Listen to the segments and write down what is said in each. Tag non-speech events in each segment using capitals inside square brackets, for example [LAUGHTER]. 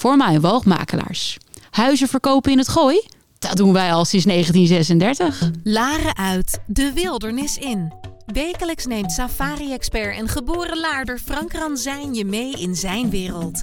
voor woogmakelaars. Huizen verkopen in het gooi? Dat doen wij al sinds 1936. Laren uit, de wildernis in. Wekelijks neemt safari-expert en geboren laarder Frank Ranzijn je mee in zijn wereld.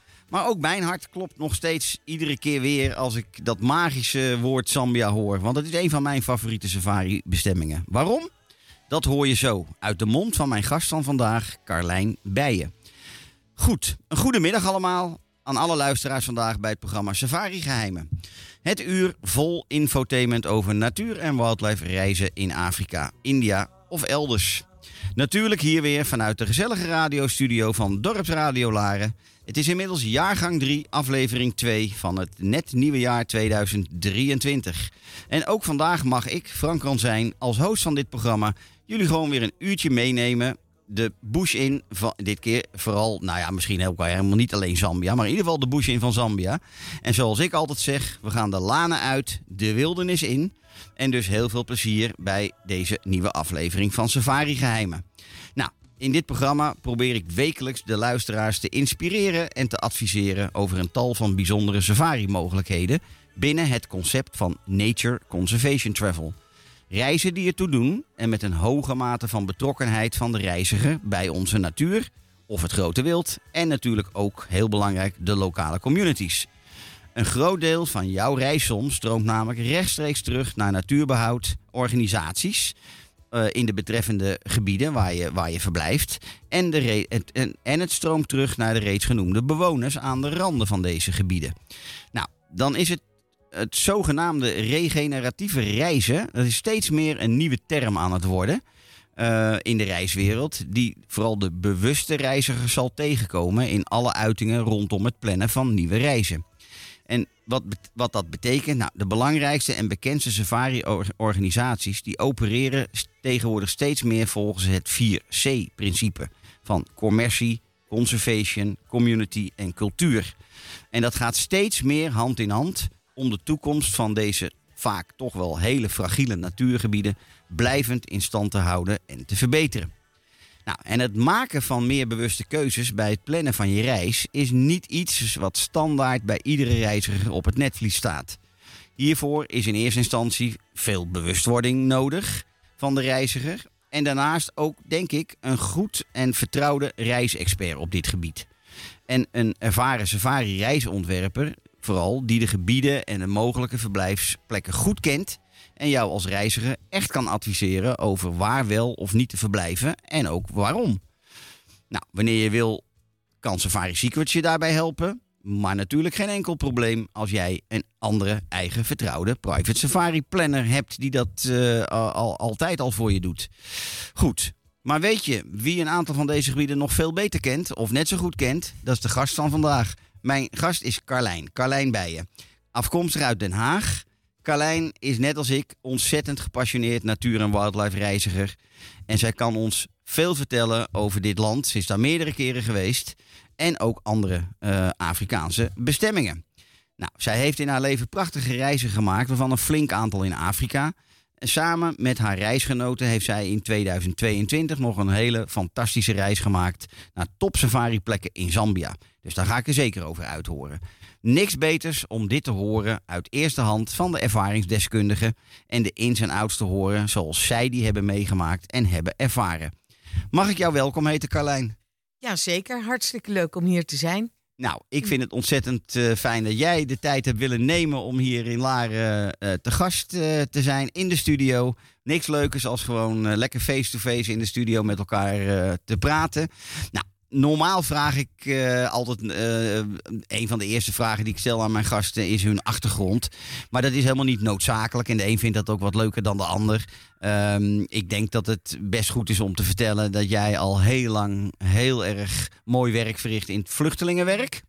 Maar ook mijn hart klopt nog steeds iedere keer weer als ik dat magische woord Zambia hoor. Want het is een van mijn favoriete safari-bestemmingen. Waarom? Dat hoor je zo uit de mond van mijn gast van vandaag, Carlijn Bijen. Goed, een goede middag allemaal aan alle luisteraars vandaag bij het programma Safari Geheimen. Het uur vol infotainment over natuur en wildlife reizen in Afrika, India of elders. Natuurlijk hier weer vanuit de gezellige radiostudio van Dorpsradio Laren. Het is inmiddels jaargang 3, aflevering 2 van het net nieuwe jaar 2023. En ook vandaag mag ik, Frank zijn als host van dit programma, jullie gewoon weer een uurtje meenemen de bush in van dit keer vooral, nou ja, misschien ook helemaal niet alleen Zambia, maar in ieder geval de bush in van Zambia. En zoals ik altijd zeg, we gaan de lanen uit, de wildernis in. En dus heel veel plezier bij deze nieuwe aflevering van Safari Geheimen. Nou, in dit programma probeer ik wekelijks de luisteraars te inspireren en te adviseren over een tal van bijzondere safari-mogelijkheden binnen het concept van Nature Conservation Travel. Reizen die ertoe doen en met een hoge mate van betrokkenheid van de reiziger bij onze natuur of het grote wild en natuurlijk ook heel belangrijk de lokale communities. Een groot deel van jouw reissom stroomt namelijk rechtstreeks terug naar natuurbehoud, organisaties uh, in de betreffende gebieden waar je, waar je verblijft. En, de en, en het stroomt terug naar de reeds genoemde bewoners aan de randen van deze gebieden. Nou, dan is het het zogenaamde regeneratieve reizen, dat is steeds meer een nieuwe term aan het worden. Uh, in de reiswereld, die vooral de bewuste reiziger zal tegenkomen in alle uitingen rondom het plannen van nieuwe reizen. Wat, wat dat betekent, nou, de belangrijkste en bekendste safari-organisaties die opereren tegenwoordig steeds meer volgens het 4C-principe van commercie, conservation, community en cultuur. En dat gaat steeds meer hand in hand om de toekomst van deze vaak toch wel hele fragiele natuurgebieden blijvend in stand te houden en te verbeteren. Nou, en het maken van meer bewuste keuzes bij het plannen van je reis is niet iets wat standaard bij iedere reiziger op het netvlies staat. Hiervoor is in eerste instantie veel bewustwording nodig van de reiziger en daarnaast ook, denk ik, een goed en vertrouwde reisexpert op dit gebied. En een ervaren safari-reisontwerper vooral die de gebieden en de mogelijke verblijfsplekken goed kent en jou als reiziger echt kan adviseren over waar wel of niet te verblijven en ook waarom. Nou, wanneer je wil, kan Safari Secrets je daarbij helpen. Maar natuurlijk geen enkel probleem als jij een andere eigen vertrouwde private safari planner hebt die dat uh, al, altijd al voor je doet. Goed, maar weet je wie een aantal van deze gebieden nog veel beter kent of net zo goed kent? Dat is de gast van vandaag. Mijn gast is Carlijn, Carlijn Bijen. Afkomstig uit Den Haag. Carlijn is net als ik ontzettend gepassioneerd natuur- en wildlife reiziger. En zij kan ons veel vertellen over dit land. Ze is daar meerdere keren geweest. En ook andere uh, Afrikaanse bestemmingen. Nou, zij heeft in haar leven prachtige reizen gemaakt, waarvan een flink aantal in Afrika. En samen met haar reisgenoten heeft zij in 2022 nog een hele fantastische reis gemaakt naar top safari plekken in Zambia. Dus daar ga ik er zeker over uithoren. Niks beters om dit te horen uit eerste hand van de ervaringsdeskundigen en de ins en outs te horen zoals zij die hebben meegemaakt en hebben ervaren. Mag ik jou welkom heten, Carlijn? Ja, zeker. Hartstikke leuk om hier te zijn. Nou, ik vind het ontzettend uh, fijn dat jij de tijd hebt willen nemen om hier in Laren uh, te gast uh, te zijn in de studio. Niks leukers als gewoon lekker face-to-face -face in de studio met elkaar te praten. Nou, normaal vraag ik uh, altijd. Uh, een van de eerste vragen die ik stel aan mijn gasten is hun achtergrond. Maar dat is helemaal niet noodzakelijk. En de een vindt dat ook wat leuker dan de ander. Um, ik denk dat het best goed is om te vertellen dat jij al heel lang heel erg mooi werk verricht in het vluchtelingenwerk.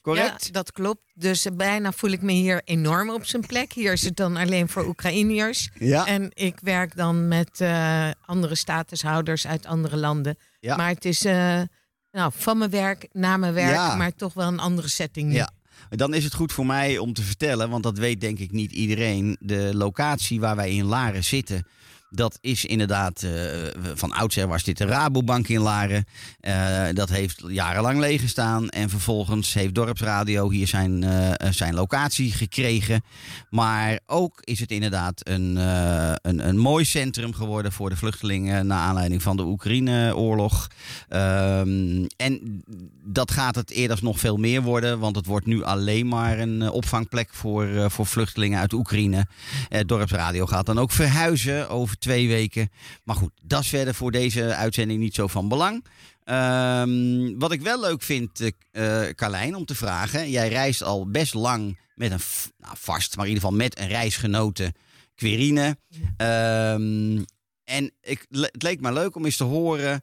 Correct? Ja, dat klopt. Dus bijna voel ik me hier enorm op zijn plek. Hier is het dan alleen voor Oekraïniërs. Ja. En ik werk dan met uh, andere statushouders uit andere landen. Ja. Maar het is nou, van mijn werk naar mijn werk, ja. maar toch wel een andere setting. Nu. Ja. Dan is het goed voor mij om te vertellen, want dat weet denk ik niet iedereen. De locatie waar wij in Laren zitten, dat is inderdaad, uh, van oudsher was dit de Rabobank in Laren. Uh, dat heeft jarenlang leeg gestaan. En vervolgens heeft Dorpsradio hier zijn, uh, zijn locatie gekregen. Maar ook is het inderdaad een, een, een mooi centrum geworden voor de vluchtelingen. Naar aanleiding van de Oekraïne-oorlog. Um, en dat gaat het eerder nog veel meer worden. Want het wordt nu alleen maar een opvangplek voor, voor vluchtelingen uit Oekraïne. Dorpsradio gaat dan ook verhuizen over twee weken. Maar goed, dat is verder voor deze uitzending niet zo van belang. Um, wat ik wel leuk vind, uh, Carlijn, om te vragen. Jij reist al best lang met een, nou, vast, maar in ieder geval met een reisgenote, Querine. Um, en ik, het leek me leuk om eens te horen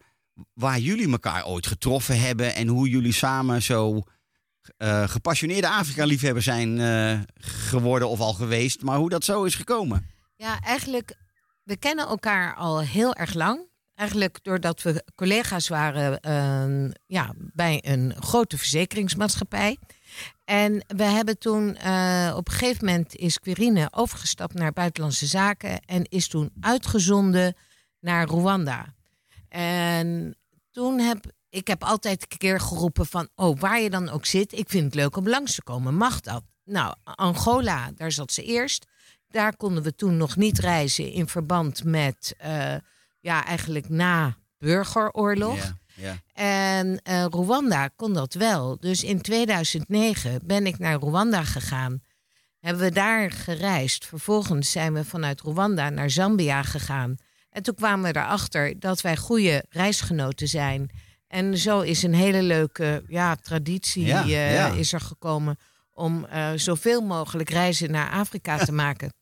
waar jullie elkaar ooit getroffen hebben. En hoe jullie samen zo uh, gepassioneerde Afrika-liefhebber zijn uh, geworden of al geweest. Maar hoe dat zo is gekomen. Ja, eigenlijk we kennen elkaar al heel erg lang. Eigenlijk doordat we collega's waren uh, ja, bij een grote verzekeringsmaatschappij. En we hebben toen uh, op een gegeven moment is Quirine overgestapt naar buitenlandse zaken en is toen uitgezonden naar Rwanda. En toen heb ik heb altijd een keer geroepen van, oh, waar je dan ook zit, ik vind het leuk om langs te komen. Mag dat? Nou, Angola, daar zat ze eerst. Daar konden we toen nog niet reizen in verband met, uh, ja, eigenlijk na burgeroorlog. En uh, Rwanda kon dat wel. Dus in 2009 ben ik naar Rwanda gegaan. Hebben we daar gereisd. Vervolgens zijn we vanuit Rwanda naar Zambia gegaan. En toen kwamen we erachter dat wij goede reisgenoten zijn. En zo is een hele leuke ja, traditie Ja, uh, ja. is er gekomen om uh, zoveel mogelijk reizen naar Afrika te maken.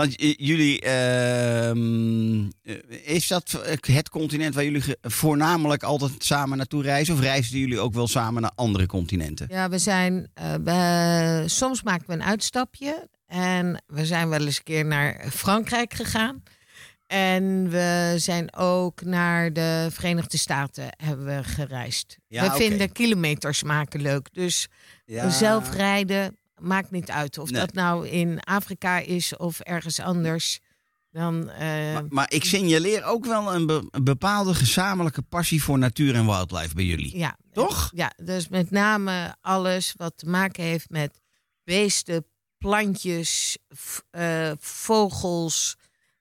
Want j- jullie, ehm, eh, is dat het continent waar jullie voornamelijk altijd samen naartoe reizen? Of reisden jullie ook wel samen naar andere continenten? Ja, we zijn. eh, we, soms maken we een uitstapje. En we zijn wel eens een keer naar Frankrijk gegaan. En we zijn ook naar de Verenigde Staten hebben we gereisd. Ja, we vinden kilometers maken leuk. Dus zelf rijden maakt niet uit. Of Nee. dat nou in Afrika is of ergens anders. Dan, eh, Maar, maar ik signaleer ook wel een, be- een bepaalde gezamenlijke passie voor natuur en wildlife bij jullie. ja, Toch? Ja, dus met name alles wat te maken heeft met beesten, plantjes, eh, vogels,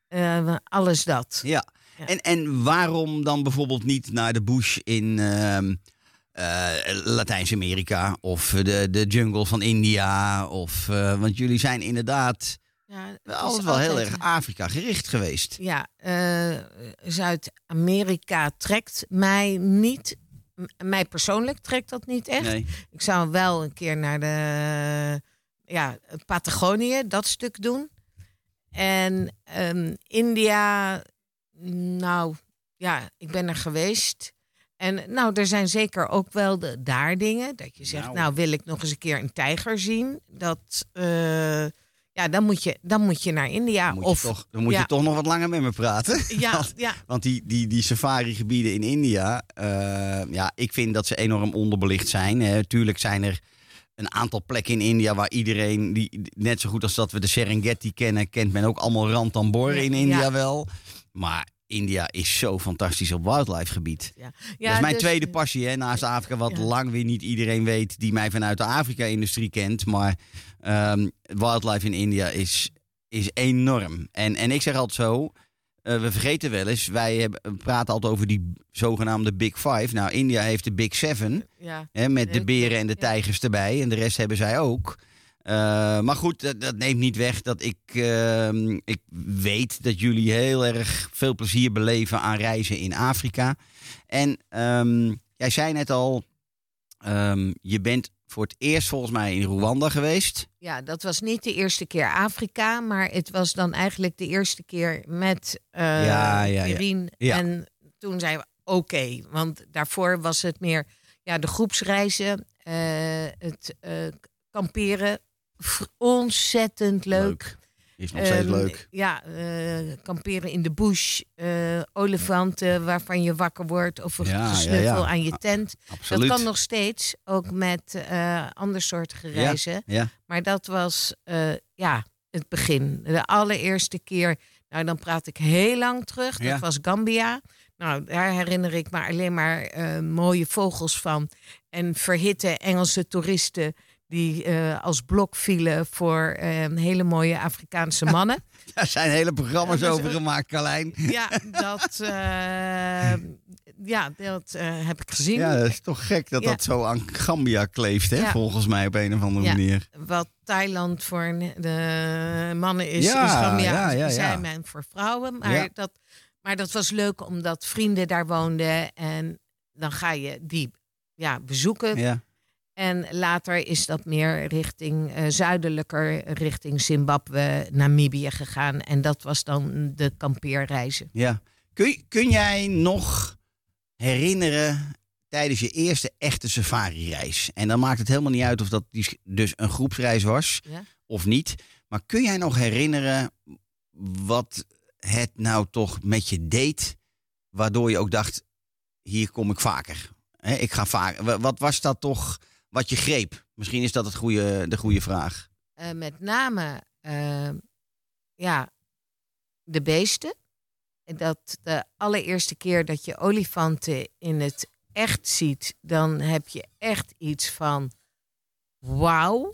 eh, alles dat. Ja. Ja. En, en waarom dan bijvoorbeeld niet naar de bush in ehm, eh, Latijns-Amerika of de, de jungle van India? Of, eh, want jullie zijn inderdaad Ja, altijd wel heel erg Afrika gericht geweest. Ja, eh, Zuid-Amerika trekt mij niet. mij persoonlijk trekt dat niet echt. Nee. Ik zou wel een keer naar de ja, Patagonië, dat stuk doen. En ehm, India, nou ja, ik ben er geweest. En nou, er zijn zeker ook wel de, daar dingen dat je zegt, Nou. nou. wil ik nog eens een keer een tijger zien. Dat, eh, ja, dan moet, je, dan moet je naar India. Dan moet, of, je, toch, dan moet ja. je toch nog wat langer met me praten. [LAUGHS] ja, Want- ja, Want die, die, die safari-gebieden in India, eh, ja, ik vind dat ze enorm onderbelicht zijn. Hè. Tuurlijk zijn er een aantal plekken in India waar iedereen, die, net zo goed als dat we de Serengeti kennen, kent men ook allemaal Ranthambore in Ja. India wel. Maar India is zo fantastisch op wildlife gebied. ja. dat is mijn dus- tweede passie hè, naast Afrika, wat Ja. lang weer niet iedereen weet die mij vanuit de Afrika-industrie kent. Maar ehm, wildlife in India is, is enorm. En, en ik zeg altijd zo, eh, we vergeten wel eens, wij hebben, we praten altijd over die zogenaamde Big Five. Nou, India heeft de Big Seven, Ja. hè, met de Leuk, beren en de tijgers erbij. En de rest hebben zij ook. Eh, maar goed, dat, dat neemt niet weg dat ik, ehm, ik weet dat jullie heel erg veel plezier beleven aan reizen in Afrika. En ehm, jij zei net al, ehm, je bent voor het eerst volgens mij in Rwanda geweest. Ja, dat was niet de eerste keer Afrika, maar het was dan eigenlijk de eerste keer met eh Ja, ja, ja. En toen zeiden we oké, want daarvoor was het meer ja, de groepsreizen, eh, het kamperen. Ontzettend leuk. Is nog steeds Ehm, leuk. Ja, eh, kamperen in de bush, eh, olifanten waarvan je wakker wordt of een Ja, ja, gesnuffel ja. aan je tent. Absoluut. Dat kan nog steeds, ook met eh andersoortige reizen. Ja, Maar dat was ja, het begin. De allereerste keer, nou dan praat ik heel lang terug. Dat was Gambia. Nou, daar herinner ik me alleen maar mooie vogels van. En verhitte Engelse toeristen die eh, als blok vielen voor eh, hele mooie Afrikaanse mannen. [LAUGHS] daar zijn hele programma's over gemaakt, Carlijn. ja, dat, [LAUGHS] eh, ja, dat heb ik gezien. Ja, dat is toch gek dat Ja. dat zo aan Gambia kleeft, hè? Ja. Volgens mij op een of andere Ja. manier. Wat Thailand voor de mannen is, Ja, is Gambia ja, ja, ja. zijn men voor vrouwen. Maar, dat, maar dat was leuk omdat vrienden daar woonden. En dan ga je die ja, bezoeken. En later is dat meer richting eh, zuidelijker, richting Zimbabwe, Namibië gegaan. En dat was dan de kampeerreizen. Ja. Kun, kun jij nog herinneren tijdens je eerste echte safari-reis? En dan maakt het helemaal niet uit of dat dus een groepsreis was Ja. of niet. Maar kun jij nog herinneren wat het nou toch met je deed, waardoor je ook dacht, hier kom ik vaker. Ik ga vaker. Wa- Wat was dat toch wat je greep? Misschien is dat het goede, de goede vraag. Eh, met name eh, ja, de beesten. En Dat de allereerste keer dat je olifanten in het echt ziet, dan heb je echt iets van wauw.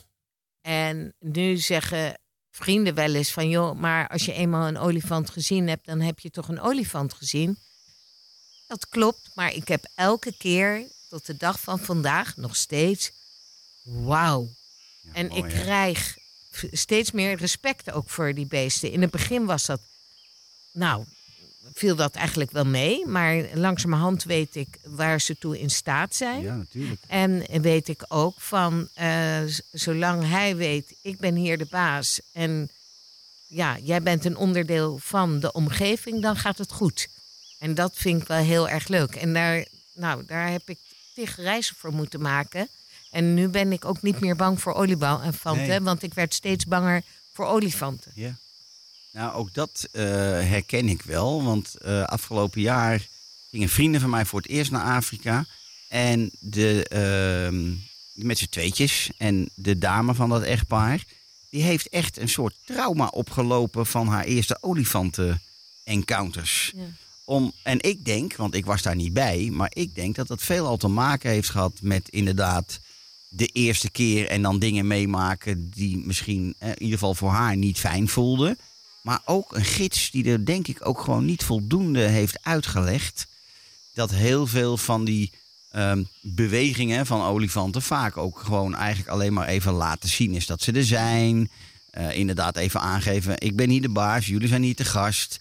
En nu zeggen vrienden wel eens van joh, maar als je eenmaal een olifant gezien hebt, dan heb je toch een olifant gezien. Dat klopt, maar ik heb elke keer tot de dag van vandaag nog steeds wauw. Ja, En mooi, ik hè? krijg steeds meer respect ook voor die beesten. In het begin was dat, nou, viel dat eigenlijk wel mee. Maar langzamerhand weet ik waar ze toe in staat zijn. Ja, natuurlijk. En weet ik ook van, eh, zolang hij weet, ik ben hier de baas. En ja, jij bent een onderdeel van de omgeving, dan gaat het goed. En dat vind ik wel heel erg leuk. En daar, nou, daar heb ik tig reizen voor moeten maken. En nu ben ik ook niet meer bang voor olifanten, Nee. want ik werd steeds banger voor olifanten. Ja. Nou, ook dat eh, herken ik wel. Want eh, afgelopen jaar gingen vrienden van mij voor het eerst naar Afrika. En de, ehm, met z'n tweetjes. En de dame van dat echtpaar. Die heeft echt een soort trauma opgelopen van haar eerste olifanten-encounters. Ja. Om, en ik denk, want ik was daar niet bij, maar ik denk dat dat veelal te maken heeft gehad met inderdaad de eerste keer en dan dingen meemaken die misschien eh, in ieder geval voor haar niet fijn voelden. Maar ook een gids die er denk ik ook gewoon niet voldoende heeft uitgelegd. Dat heel veel van die ehm, bewegingen van olifanten vaak ook gewoon eigenlijk alleen maar even laten zien is dat ze er zijn. Eh, inderdaad even aangeven, ik ben hier de baas, jullie zijn hier te gast.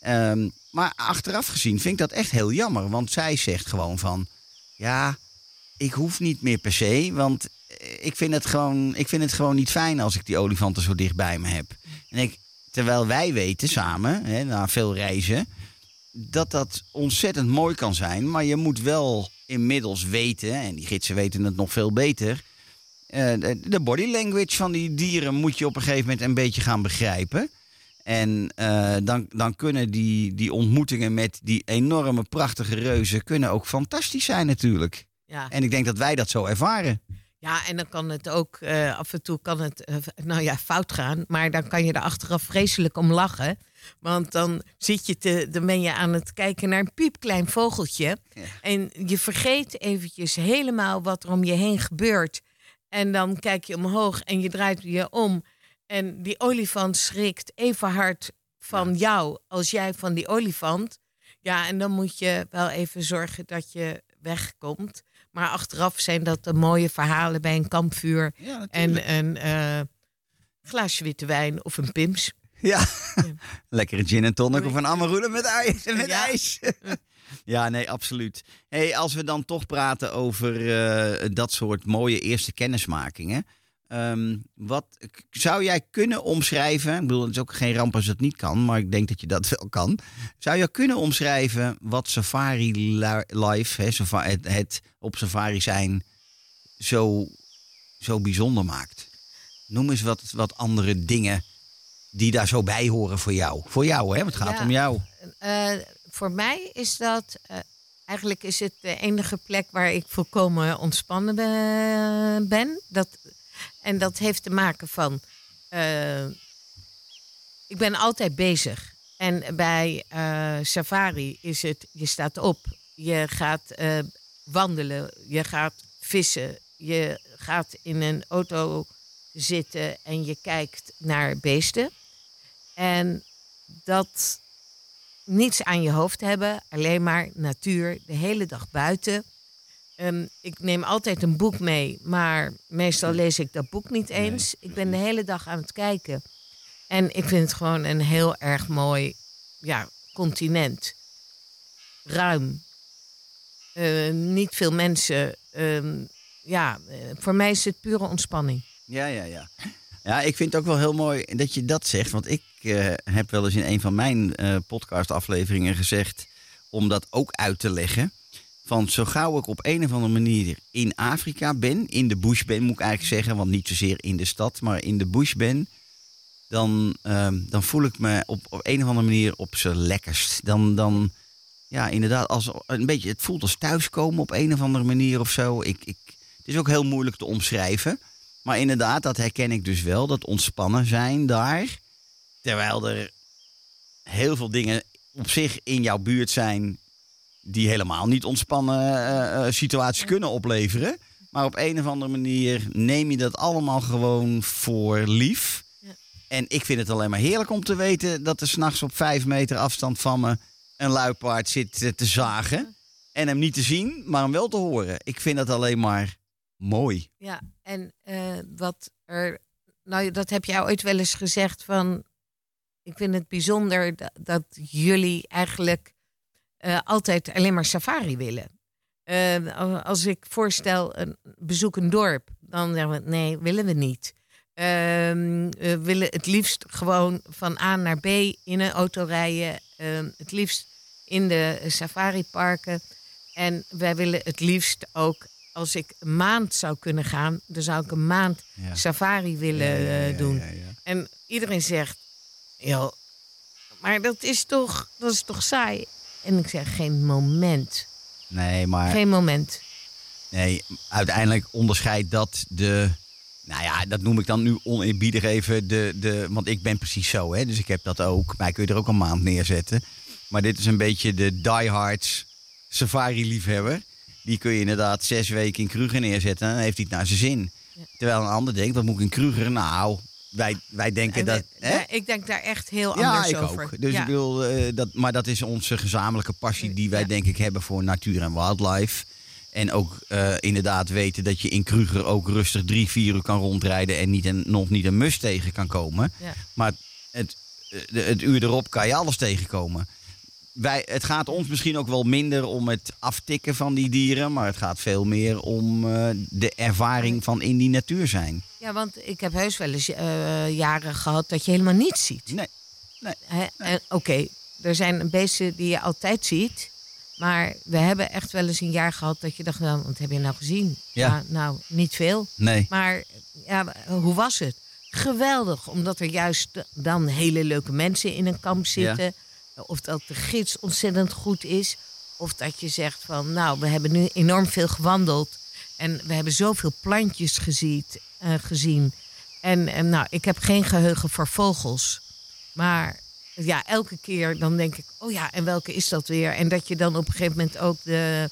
Ehm, maar achteraf gezien vind ik dat echt heel jammer. Want zij zegt gewoon van, ja, ik hoef niet meer per se, want eh, ik vind het gewoon, ik vind het gewoon niet fijn als ik die olifanten zo dicht bij me heb. En ik, terwijl wij weten samen, hè, na veel reizen, dat dat ontzettend mooi kan zijn, maar je moet wel inmiddels weten, en die gidsen weten het nog veel beter, eh, de de body language van die dieren moet je op een gegeven moment een beetje gaan begrijpen. En eh, dan, dan kunnen die, die ontmoetingen met die enorme prachtige reuzen kunnen ook fantastisch zijn natuurlijk. Ja. En ik denk dat wij dat zo ervaren. Ja, en dan kan het ook eh, af en toe kan het, eh, nou ja, fout gaan. Maar dan kan je er achteraf vreselijk om lachen. Want dan zit je te, dan ben je aan het kijken naar een piepklein vogeltje. Ja. En je vergeet eventjes helemaal wat er om je heen gebeurt. En dan kijk je omhoog en je draait je om. En die olifant schrikt even hard van jou als jij van die olifant. Ja, en dan moet je wel even zorgen dat je wegkomt. Maar achteraf zijn dat de mooie verhalen bij een kampvuur. Ja, En een eh, glaasje witte wijn of een pims. Ja, [LAUGHS] lekkere gin en tonic of een amarula met, ijs, met Ja. ijs. [LAUGHS] Ja, nee, absoluut. Hey, als we dan toch praten over eh, dat soort mooie eerste kennismakingen. Ehm, wat zou jij kunnen omschrijven? Ik bedoel, het is ook geen ramp als het niet kan, maar ik denk dat je dat [LAUGHS] wel kan. Zou je kunnen omschrijven wat safari li- life, safa- het, het op safari zijn, zo, zo bijzonder maakt? Noem eens wat, wat andere dingen die daar zo bij horen voor jou. Voor jou, hè? Het gaat Ja. om jou. Eh, voor mij is dat. eh, eigenlijk is het de enige plek waar ik volkomen ontspannen be- ben. Dat, en dat heeft te maken van. eh, ik ben altijd bezig. En bij eh, safari is het. Je staat op. Je gaat eh, wandelen. Je gaat vissen. Je gaat in een auto zitten en je kijkt naar beesten. En dat niets aan je hoofd hebben, alleen maar natuur, de hele dag buiten. Ehm, ik neem altijd een boek mee, maar meestal lees ik dat boek niet eens. Ik ben de hele dag aan het kijken. En ik vind het gewoon een heel erg mooi ja, continent. Ruim. Eh, niet veel mensen. Ehm, ja, eh, voor mij is het pure ontspanning. Ja, ja, ja. Ja, ik vind het ook wel heel mooi dat je dat zegt. Want ik eh, heb wel eens in een van mijn eh podcastafleveringen gezegd... om dat ook uit te leggen. Van zo gauw ik op een of andere manier in Afrika ben... in de bush ben, moet ik eigenlijk zeggen. Want niet zozeer in de stad, maar in de bush ben... dan, ehm, dan voel ik me op, op een of andere manier op z'n lekkerst. Dan, dan ja, inderdaad, als, een beetje, het voelt als thuiskomen op een of andere manier of zo. Ik, ik, het is ook heel moeilijk te omschrijven... Maar inderdaad, dat herken ik dus wel. Dat ontspannen zijn daar. Terwijl er heel veel dingen op zich in jouw buurt zijn. Die helemaal niet ontspannen eh, eh, situaties kunnen opleveren. Maar op een of andere manier neem je dat allemaal gewoon voor lief. Ja. En ik vind het alleen maar heerlijk om te weten dat er s'nachts op vijf meter afstand van me een luipaard zit te zagen. En hem niet te zien, maar hem wel te horen. Ik vind dat alleen maar mooi. Ja, en eh, wat er. Nou, dat heb jij ooit wel eens gezegd van. Ik vind het bijzonder dat, dat jullie eigenlijk eh, altijd alleen maar safari willen. Eh, als ik voorstel een bezoek een dorp, dan zeggen we nee, willen we niet. Ehm, we willen het liefst gewoon van A naar B in een auto rijden. Ehm, het liefst in de safariparken. En wij willen het liefst ook, als ik een maand zou kunnen gaan, dan zou ik een maand Ja. safari willen Ja, ja, eh, doen. En iedereen zegt, joh, maar dat is toch, dat is toch saai? En ik zeg, geen moment. Nee, maar Geen moment. nee, uiteindelijk onderscheidt dat de. Nou ja, dat noem ik dan nu oneerbiedig even. De, de, want ik ben precies zo, hè? dus ik heb dat ook. Mij kun je er ook een maand neerzetten. Maar dit is een beetje de diehards safari-liefhebber. Die kun je inderdaad zes weken in Kruger neerzetten en dan heeft hij het naar zijn zin. Ja. Terwijl een ander denkt, wat moet ik in Kruger? Nou, wij, wij denken En dat. hè? ja, ik denk daar echt heel Ja, anders ik over. ook. Dus ja. ik wil, eh, dat, maar dat is onze gezamenlijke passie die wij denk ik hebben voor natuur en wildlife. En ook eh, inderdaad weten dat je in Kruger ook rustig drie, vier uur kan rondrijden en niet een, nog niet een mus tegen kan komen. Maar het, eh, het uur erop kan je alles tegenkomen. Wij, het gaat ons misschien ook wel minder om het aftikken van die dieren, maar het gaat veel meer om eh, de ervaring van in die natuur zijn. Ja, want ik heb heus wel eens eh, jaren gehad dat je helemaal niets ziet. Nee. En Oké, er zijn beesten die je altijd ziet. Maar we hebben echt wel eens een jaar gehad dat je dacht, nou, wat heb je nou gezien? Ja. nou, niet veel. Nee. Maar ja, hoe was het? Geweldig, omdat er juist dan hele leuke mensen in een kamp zitten. Of dat de gids ontzettend goed is. Of dat je zegt van, nou, we hebben nu enorm veel gewandeld. En we hebben zoveel plantjes geziet, eh, gezien. En, en nou, ik heb geen geheugen voor vogels. Maar ja, elke keer dan denk ik, oh ja, en welke is dat weer? En dat je dan op een gegeven moment ook de,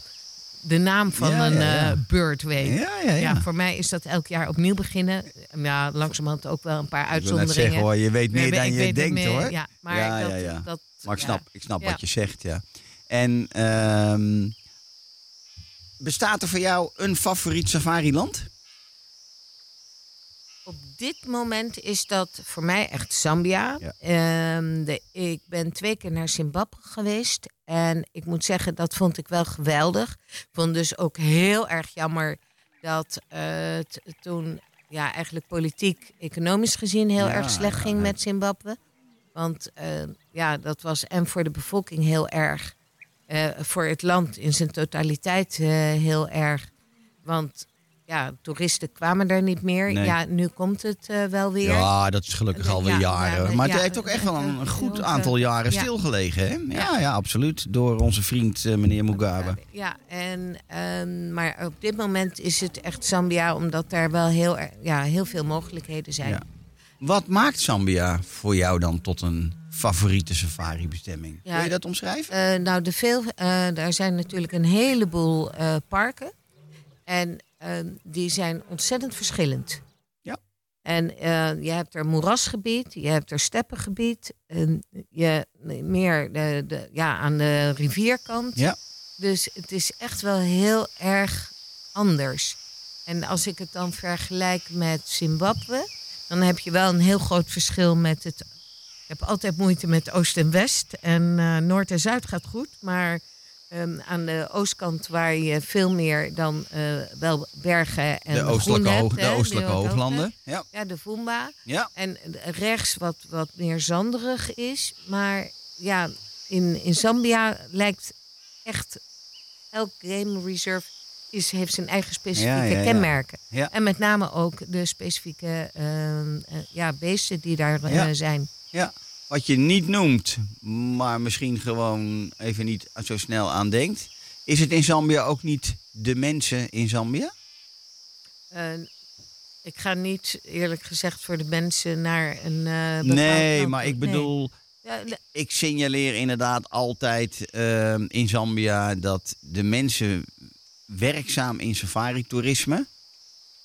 de naam van Ja, een ja, ja. eh, bird weet. Ja, ja, ja. Ja, voor mij is dat elk jaar opnieuw beginnen. Ja, langzamerhand ook wel een paar Ik uitzonderingen. zeggen hoor, je weet meer dan je denkt meer, hoor. Ja, maar Ja, dat, dat Maar ik snap, ik snap wat je zegt, ja. En ehm, bestaat er voor jou een favoriet safariland? Op dit moment is dat voor mij echt Zambia. Ja. Ehm, de, ik ben twee keer naar Zimbabwe geweest. En ik moet zeggen, dat vond ik wel geweldig. Ik vond dus ook heel erg jammer dat eh, het toen ja, eigenlijk politiek, economisch gezien heel Ja, erg slecht ging ja. met Zimbabwe. Want eh, ja, dat was en voor de bevolking heel erg. eh, voor het land in zijn totaliteit eh, heel erg. Want ja, toeristen kwamen er niet meer. Nee. Ja, nu komt het wel weer. Ja, dat is gelukkig alweer ja, jaren. ja, maar het ja, heeft ook echt wel een, goed aantal jaren ja. stilgelegen. Hè? Ja, ja, absoluut. Door onze vriend meneer Mugabe. Ja, en, ehm, maar op dit moment is het echt Zambia, omdat daar wel heel, ja, heel veel mogelijkheden zijn. Wat maakt Zambia voor jou dan tot een favoriete safari-bestemming? Ja. Kun je dat omschrijven? Eh, nou, de veel, eh, daar zijn natuurlijk een heleboel eh, parken. En die zijn ontzettend verschillend. Ja. En eh, je hebt er moerasgebied, je hebt er steppengebied. En je, meer de, de, ja, aan de rivierkant. Ja. Dus het is echt wel heel erg anders. En als ik het dan vergelijk met Zimbabwe, dan heb je wel een heel groot verschil met het. Ik heb altijd moeite met Oost en West. En eh, Noord en Zuid gaat goed. Maar ehm, aan de oostkant waar je veel meer dan eh, wel bergen en de oostelijke, hebt, hoog, de oostelijke hooglanden. Ja. Ja, de Vumba. ja. En rechts wat, wat meer zanderig is. Maar ja, in, in Zambia lijkt echt elk game reserve is, heeft zijn eigen specifieke Ja, ja, ja. kenmerken. Ja. En met name ook de specifieke ehm, eh, ja, beesten die daar eh, zijn. Ja, wat je niet noemt, maar misschien gewoon even niet zo snel aan denkt. Is het in Zambia ook niet de mensen in Zambia? Eh, ik ga niet eerlijk gezegd voor de mensen naar een. Nee, land. maar ik Nee. bedoel, Ja, ik signaleer inderdaad altijd ehm, in Zambia dat de mensen werkzaam in safari-toerisme.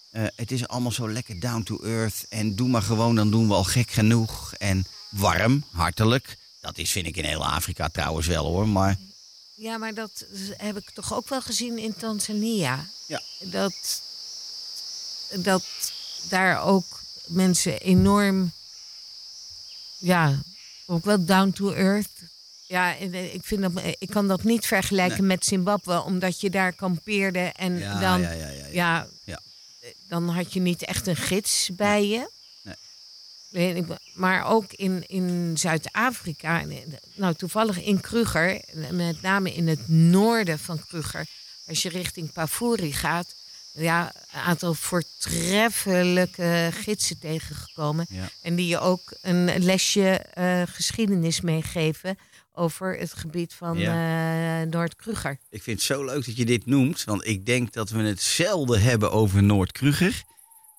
eh, het is allemaal zo lekker down to earth. En doe maar gewoon, dan doen we al gek genoeg. En warm, hartelijk. Dat is, vind ik, in heel Afrika trouwens wel hoor. Maar Ja, maar dat heb ik toch ook wel gezien in Tanzania. Ja. Dat, dat daar ook mensen enorm, ja, ook wel down to earth. Ja, eh, ik, vind dat, ik kan dat niet vergelijken met Zimbabwe, omdat je daar kampeerde en ja, dan, ja, ja, ja, Ja. dan had je niet echt een gids bij je. Nee. Maar ook in, in Zuid-Afrika, nou toevallig in Kruger, met name in het noorden van Kruger, als je richting Pafuri gaat, ja, een aantal voortreffelijke gidsen tegengekomen. En die je ook een lesje eh, geschiedenis meegeven over het gebied van eh, Noord-Kruger. Ik vind het zo leuk dat je dit noemt, want ik denk dat we het zelden hebben over Noord-Kruger.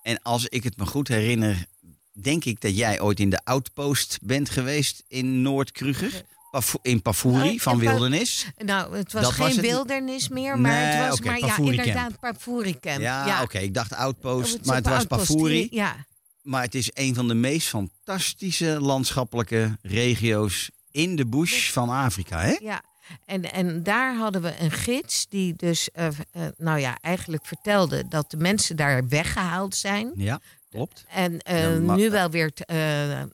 En als ik het me goed herinner, denk ik dat jij ooit in de outpost bent geweest in Noord-Kruger. Paf- In Pafuri Nee, van Wildernis. Nou, het was Dat geen was het- wildernis meer, maar Nee, het was maar ja, Camp. inderdaad Pafuri Camp. Ja, oké, ik dacht outpost, Het maar het was Outpost, Pafuri. Ja, Maar het is een van de meest fantastische landschappelijke regio's in de bush van Afrika, hè? ja. En, en daar hadden we een gids die dus, eh, eh, nou ja, eigenlijk vertelde dat de mensen daar weggehaald zijn. Ja. Klopt. En eh, Ja, maar- nu wel weer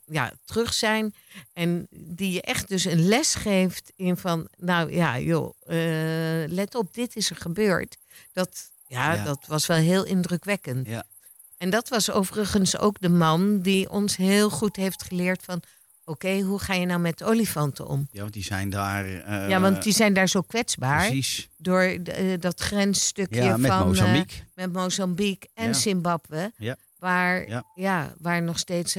ja, terug zijn. En die je echt dus een les geeft in van, nou ja, joh, let op, dit is er gebeurd. Dat, ja, Ja. dat was wel heel indrukwekkend. Ja. En dat was overigens ook de man die ons heel goed heeft geleerd van, oké, hoe ga je nou met olifanten om? Ja, want die zijn daar... eh, ja, want die zijn daar zo kwetsbaar Precies. door eh, dat grensstukje Ja, met van eh, Mozambique. met Mozambique en Ja. Zimbabwe. Ja. Waar, Ja. ja. waar nog steeds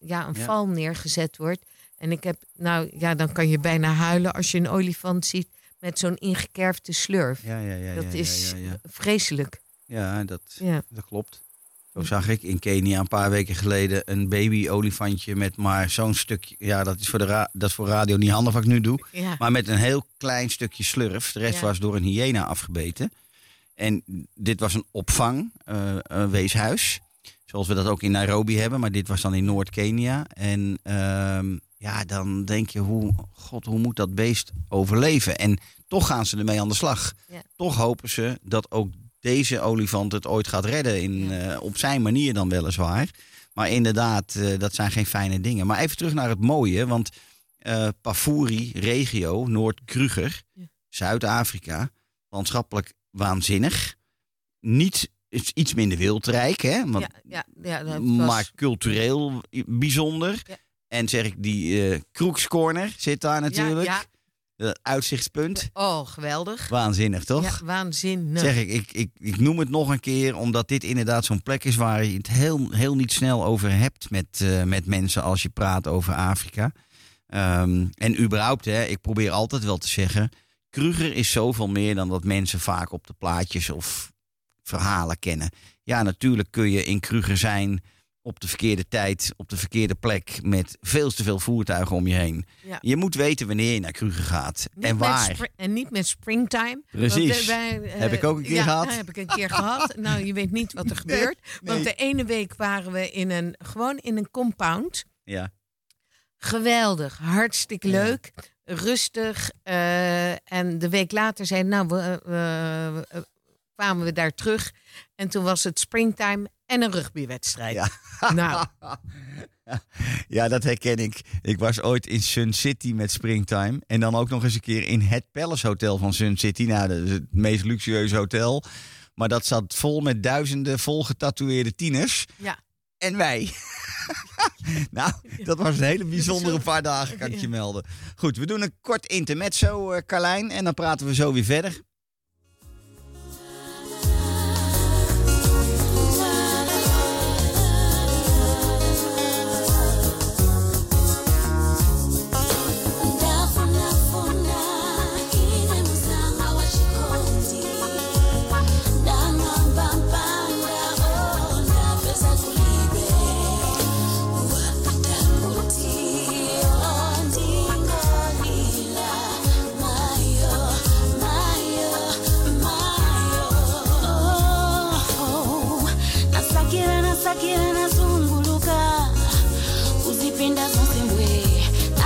ja, een val neergezet wordt. En ik heb, nou ja, dan kan je bijna huilen als je een olifant ziet met zo'n ingekerfde slurf. Ja, ja, ja. dat is vreselijk. ja. ja dat, Ja. dat klopt. Zo zag ik in Kenia een paar weken geleden een baby-olifantje met maar zo'n stukje. Ja, dat is, voor de ra- dat is voor radio niet handig wat ik nu doe. Ja. Maar met een heel klein stukje slurf. De rest Ja. was door een hyena afgebeten. En dit was een opvang, eh, een weeshuis. Zoals we dat ook in Nairobi hebben. Maar dit was dan in Noord-Kenia. En ehm, ja, dan denk je, hoe, god, hoe moet dat beest overleven? En toch gaan ze ermee aan de slag. Ja. Toch hopen ze dat ook deze olifant het ooit gaat redden. In, Ja. eh, op zijn manier dan weliswaar. Maar inderdaad, eh, dat zijn geen fijne dingen. Maar even terug naar het mooie. Want eh Pafuri, regio, Noord-Kruger, Ja. Zuid-Afrika. Landschappelijk waanzinnig. Niet, is iets minder wildrijk, hè? Want, ja, ja, ja, dat was, maar cultureel bijzonder. En zeg ik, die eh Kroeks Corner zit daar natuurlijk. Dat uitzichtspunt. Oh, geweldig. Waanzinnig, toch? Ja, waanzinnig. Zeg ik, ik, ik, ik noem het nog een keer, omdat dit inderdaad zo'n plek is waar je het heel, heel niet snel over hebt met, eh, met mensen als je praat over Afrika. Ehm, en überhaupt, hè, ik probeer altijd wel te zeggen, Kruger is zoveel meer dan dat mensen vaak op de plaatjes of verhalen kennen. Ja, natuurlijk kun je in Kruger zijn op de verkeerde tijd, op de verkeerde plek, met veel te veel voertuigen om je heen. Ja. Je moet weten wanneer je naar Kruger gaat Niet en waar. en niet met springtime. Precies. Eh, wij, eh, [LAUGHS] Heb ik ook een keer ja, gehad. [LAUGHS] heb ik een keer gehad. Nou, je weet niet wat er [LAUGHS] gebeurt. Want de ene week waren we in een, gewoon in een compound. Ja. Geweldig, hartstikke Ja. leuk, rustig. eh, en de week later zei, nou, we- kwamen we daar terug. En toen was het springtime en een rugbywedstrijd. Ja. [LAUGHS] Nou, Ja, dat herken ik. Ik was ooit in Sun City met Springtime. En dan ook nog eens een keer in het Palace Hotel van Sun City. Nou, dat is het meest luxueuze hotel. Maar dat zat vol met duizenden volgetatoeëerde tieners. ja. En wij. [LAUGHS] nou, dat was een hele bijzondere paar dagen, kan ik je melden. Goed, we doen een kort intermezzo, eh Carlijn. En dan praten we zo weer verder. kupinda zonsemwe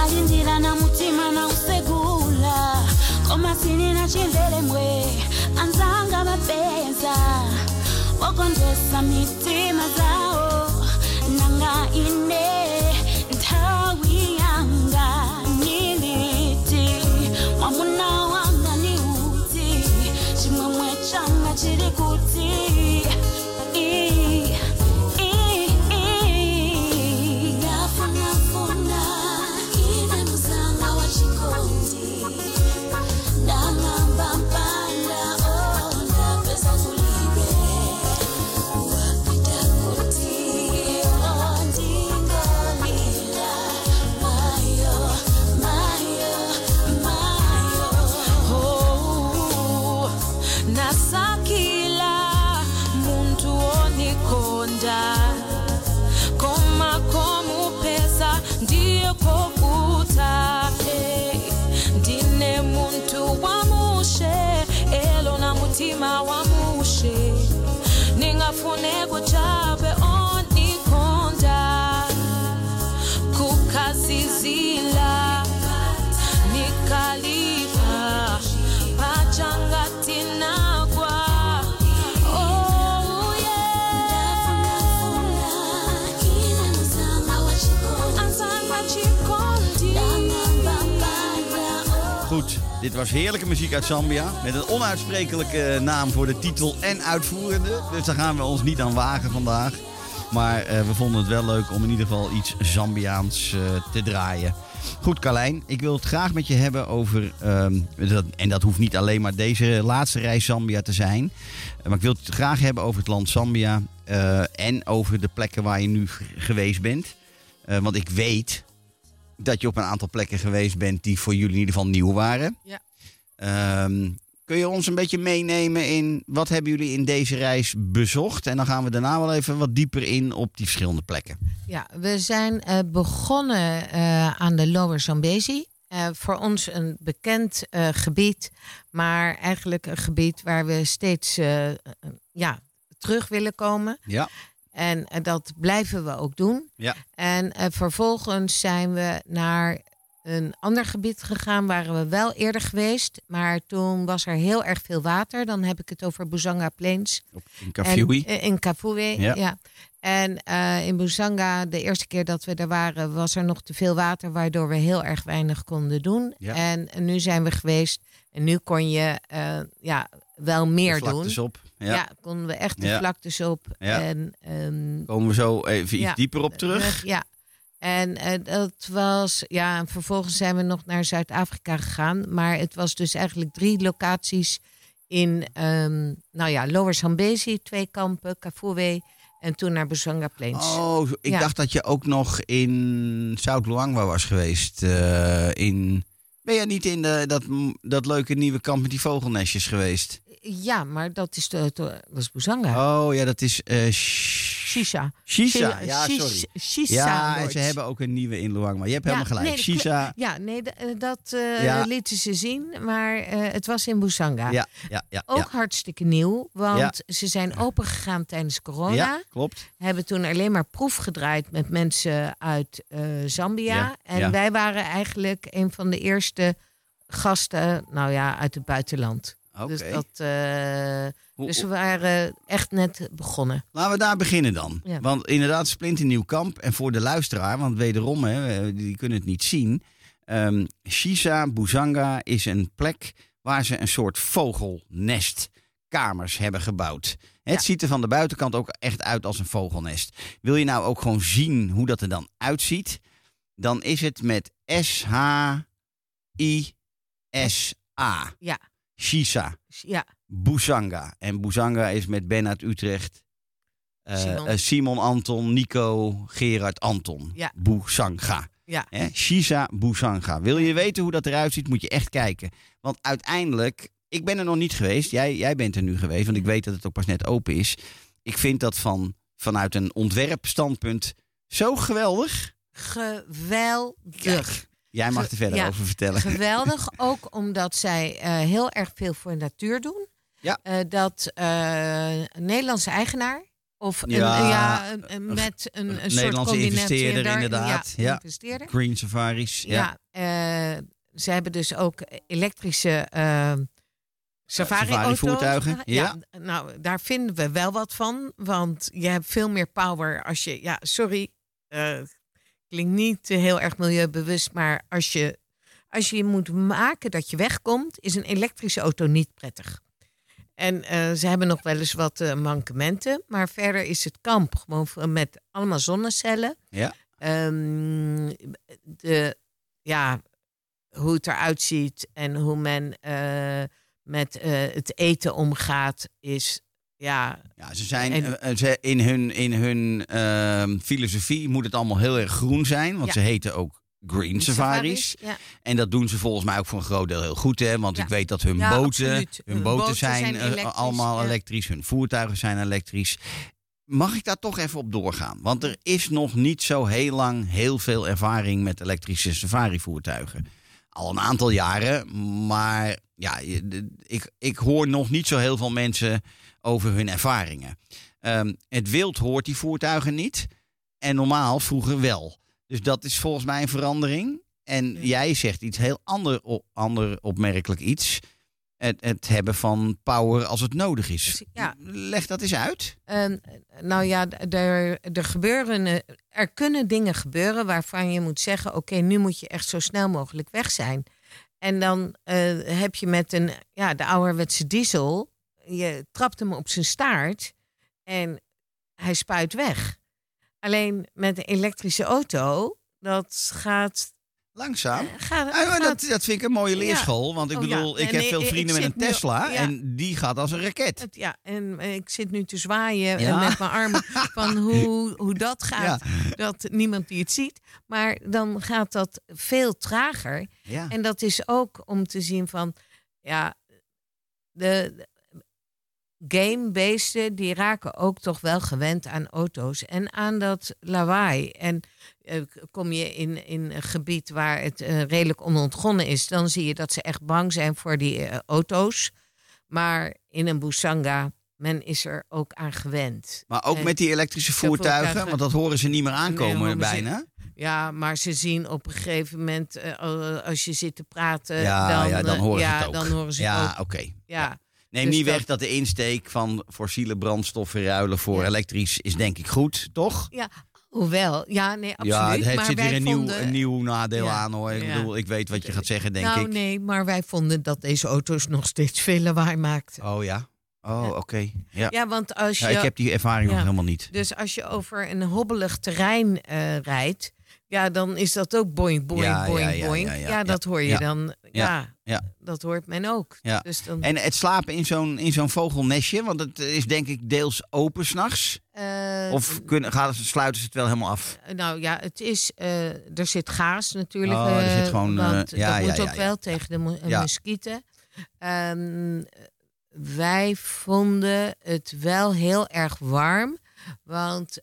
alindira na mutima na usegula komasini na chendelemwe anzanga mapeza, wokondesa mitima zawo nanga ine. Dit was heerlijke muziek uit Zambia. Met een onuitsprekelijke naam voor de titel en uitvoerende. Dus daar gaan we ons niet aan wagen vandaag. Maar eh, we vonden het wel leuk om in ieder geval iets Zambiaans eh, te draaien. Goed, Carlijn, ik wil het graag met je hebben over. ehm, dat, en dat hoeft niet alleen maar deze laatste reis Zambia te zijn. Eh, maar ik wil het graag hebben over het land Zambia. eh, en over de plekken waar je nu geweest bent. Eh, want ik weet dat je op een aantal plekken geweest bent die voor jullie in ieder geval nieuw waren. Ja. Ehm, kun je ons een beetje meenemen in wat hebben jullie in deze reis bezocht? En dan gaan we daarna wel even wat dieper in op die verschillende plekken. Ja, we zijn eh, begonnen eh, aan de Lower Zambezi. Eh, voor ons een bekend gebied, maar eigenlijk een gebied waar we steeds ja, terug willen komen. Ja. En eh, dat blijven we ook doen. Ja. En eh, vervolgens zijn we naar een ander gebied gegaan, waren we wel eerder geweest. Maar toen was er heel erg veel water. Dan heb ik het over Buzanga Plains. In Kafui. En, eh, in Kafue, Ja. ja. En in Buzanga, de eerste keer dat we er waren, was er nog te veel water, waardoor we heel erg weinig konden doen. Ja. En, nu zijn we geweest en nu kon je ja, wel meer doen. op. Ja. Ja. konden we echt de vlaktes op. En, ehm, Komen we zo even iets dieper op terug. ja. En eh, dat was, ja, en vervolgens zijn we nog naar Zuid-Afrika gegaan. Maar het was dus eigenlijk drie locaties in, ehm, nou ja, Lower Zambezi, twee kampen, Kafue en toen naar Buzanga Plains. Oh, ik Ja. dacht dat je ook nog in Zuid-Luangwa was geweest. eh, in... Ben jij niet in de, dat, dat leuke nieuwe kamp met die vogelnestjes geweest? Ja, maar dat is, de, de- dat is Buzanga. Oh ja, dat is eh, Shisha. Shisha. Ja, sorry. Shisha Ja, en ze hebben ook een nieuwe in Luangwa. Je hebt helemaal gelijk. nee. Shisha. Ja, nee, eh, dat eh, Ja. lieten ze zien, maar eh, het was in Buzanga. Ja, ja, ja. Ook hartstikke nieuw, want ze zijn opengegaan tijdens corona. Ja, klopt. Hebben toen alleen maar proef gedraaid met mensen uit eh, Zambia. Ja, En wij waren eigenlijk een van de eerste gasten, nou ja, uit het buitenland. Oké. Dus, dat, eh, dus we waren echt net begonnen. Laten we daar beginnen dan. Ja. Want inderdaad, splinternieuw kamp. En voor de luisteraar, want wederom, hè, die kunnen het niet zien. Ehm Shisa Buzanga is een plek waar ze een soort vogelnestkamers hebben gebouwd. Het Ja. ziet er van de buitenkant ook echt uit als een vogelnest. Wil je nou ook gewoon zien hoe dat er dan uitziet? Dan is het met S-H-I-S-A. Ja. Shisa. Ja, Buzanga. En Buzanga is met Ben uit Utrecht. eh, Simon. eh, Simon Anton, Nico, Gerard Anton. Ja. Buzanga. ja. Hè? Shisa Buzanga. Wil je weten hoe dat eruit ziet, moet je echt kijken. Want uiteindelijk, ik ben er nog niet geweest. Jij, jij bent er nu geweest, want ik weet dat het ook pas net open is. Ik vind dat van, vanuit een ontwerpstandpunt zo geweldig. geweldig. Jij mag er verder ja, over vertellen. Geweldig, ook omdat zij eh, heel erg veel voor de natuur doen. Ja. Eh, dat eh, een Nederlandse eigenaar of een, Ja, ja, een- een- met een, een soort Nederlandse combinatie investeerder, daar- inderdaad. Ja, investeerder. Green Safaris. Ja. Ja, eh, ze hebben dus ook elektrische safari safari-voertuigen, ja. Nou, daar vinden we wel wat van, want je hebt veel meer power als je, ja, sorry, eh, klinkt niet heel erg milieubewust, maar als je als je moet maken dat je wegkomt, is een elektrische auto niet prettig. En eh, ze hebben nog wel eens wat eh, mankementen, maar verder is het kamp gewoon met allemaal zonnecellen. Ja. Ehm, de, ja, hoe het eruit ziet en hoe men eh, met het eten omgaat, is ja, Ja, ze zijn En- ze, in hun, in hun ehm, filosofie moet het allemaal heel erg groen zijn, want Ja. ze heten ook green safaris. Ja, En dat doen ze volgens mij ook voor een groot deel heel goed, hè? Want Ja. ik weet dat hun Ja, boten, hun Hun boten, boten zijn, zijn eh, elektrisch, allemaal elektrisch, hun voertuigen zijn elektrisch. Mag ik daar toch even op doorgaan? Want er is nog niet zo heel lang heel veel ervaring met elektrische safari-voertuigen. Al een aantal jaren, maar ja, ik, ik hoor nog niet zo heel veel mensen over hun ervaringen. Ehm, het wild hoort die voertuigen niet en normaal vroeger wel. Dus dat is volgens mij een verandering. En Ja. jij zegt iets heel ander, ander opmerkelijk iets. Het, het hebben van power als het nodig is. Ja. Leg dat eens uit. Nou ja, er, er gebeuren, eh, er kunnen dingen gebeuren waarvan je moet zeggen: oké, nu moet je echt zo snel mogelijk weg zijn. En dan eh, heb je met een, ja, de ouderwetse diesel, je trapt hem op zijn staart en hij spuit weg. Alleen met een elektrische auto, dat gaat... Langzaam. gaat, Ah, dat, dat vind ik een mooie Ja. leerschool. Want ik Oh, ja. bedoel, ik heb veel vrienden met een nu- Tesla. ja. En die gaat als een raket. ja, en eh, ik zit nu te zwaaien eh, met mijn armen [LAUGHS] van hoe, hoe dat gaat. Dat niemand die het ziet. Maar dan gaat dat veel trager. Ja. En dat is ook om te zien van, ja, de gamebeesten die raken ook toch wel gewend aan auto's en aan dat lawaai. En eh, kom je in, in een gebied waar het eh, redelijk onontgonnen is, dan zie je dat ze echt bang zijn voor die eh, auto's. Maar in een Busanga, men is er ook aan gewend. Maar ook En- met die elektrische voertuigen, voertuigen. want dat horen ze niet meer Nee, aankomen ze- bijna. Ja, maar ze zien op een gegeven moment, al- als je zit te praten, Ja, dan, ja, dan horen ze het ook. Dan horen ze het Ja, oké. Ja. Neem Dus niet dat- weg dat de insteek van fossiele brandstoffen ruilen voor Ja. elektrisch is denk ik goed, toch? Hoewel, ja, nee, absoluut. ja, het maar zit weer een, vonden, nieuw, een nieuw nadeel Ja, aan hoor. Ik ja. bedoel, ik weet wat je gaat zeggen, denk nou, ik. nee, maar wij vonden dat deze auto's nog steeds veel lawaai maakten. Oh ja? Oh, Ja. oké. Ja. Ja, want als je, Ja, ik heb die ervaring Ja. nog helemaal niet. dus als je over een hobbelig terrein eh, rijdt, ja, dan is dat ook boing, boing, Ja, ja, boing, ja, boing. ja, Ja, ja, dat hoor je ja. dan. Ja, ja. dat hoort men ook. Ja. Dus dan, En het slapen in zo'n, in zo'n vogelnestje, want het is denk ik deels open s'nachts. eh, Of kunnen, gaan ze, sluiten ze het wel helemaal af? Nou ja, het is, eh, er zit gaas natuurlijk. Oh, er eh, zit gewoon, eh, want ja, dat ja, moet ja, ook wel tegen de muskieten. Ehm, wij vonden het wel heel erg warm. Want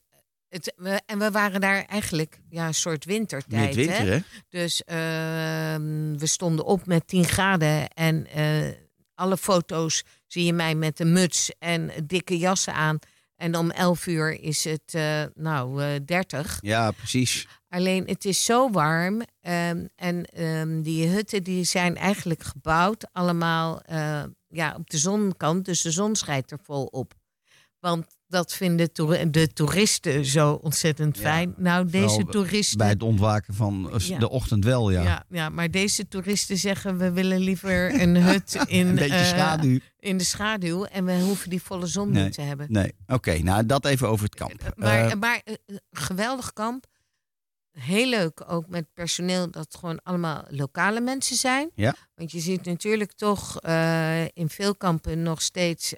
het, we, en we waren daar eigenlijk ja, een soort wintertijd. Hè? hè? Dus ehm, we stonden op met 10 graden. En eh, alle foto's zie je mij met een muts en dikke jassen aan. En om 11 uur is het eh, nou eh 30. Ja, precies. Alleen het is zo warm. ehm, en ehm, die hutten die zijn eigenlijk gebouwd allemaal eh, ja, op de zonkant. Dus de zon schijnt er vol op. Want dat vinden de toeristen zo ontzettend Ja, fijn. nou, deze toeristen. Bij het ontwaken van eh, Ja. de ochtend wel, ja. ja. Ja, maar deze toeristen zeggen we willen liever een hut [LAUGHS] in, Een beetje eh, schaduw. in de schaduw. En we hoeven die volle zon Nee. niet te hebben. Nee, oké. nou, dat even over het kamp. Maar, Eh, maar eh, geweldig kamp. Heel leuk ook met personeel dat gewoon allemaal lokale mensen zijn. Ja. Want je ziet natuurlijk toch in veel kampen nog steeds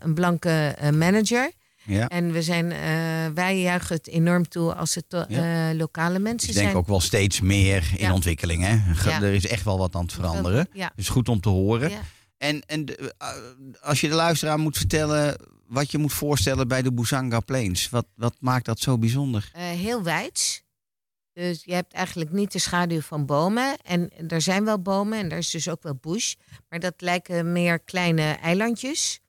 een blanke manager. Ja. En we zijn, eh, wij juichen het enorm toe als het to- Ja. eh, lokale mensen Ik denk zijn. ook wel steeds meer in Ja. ontwikkeling. Hè? Er is echt wel wat aan het veranderen. Dus goed om te horen. En, en eh, als je de luisteraar moet vertellen wat je moet voorstellen bij de Busanga Plains. Wat, wat maakt dat zo bijzonder? Heel wijds. Dus je hebt eigenlijk niet de schaduw van bomen. En er zijn wel bomen en er is dus ook wel bush. Maar dat lijken meer kleine eilandjes.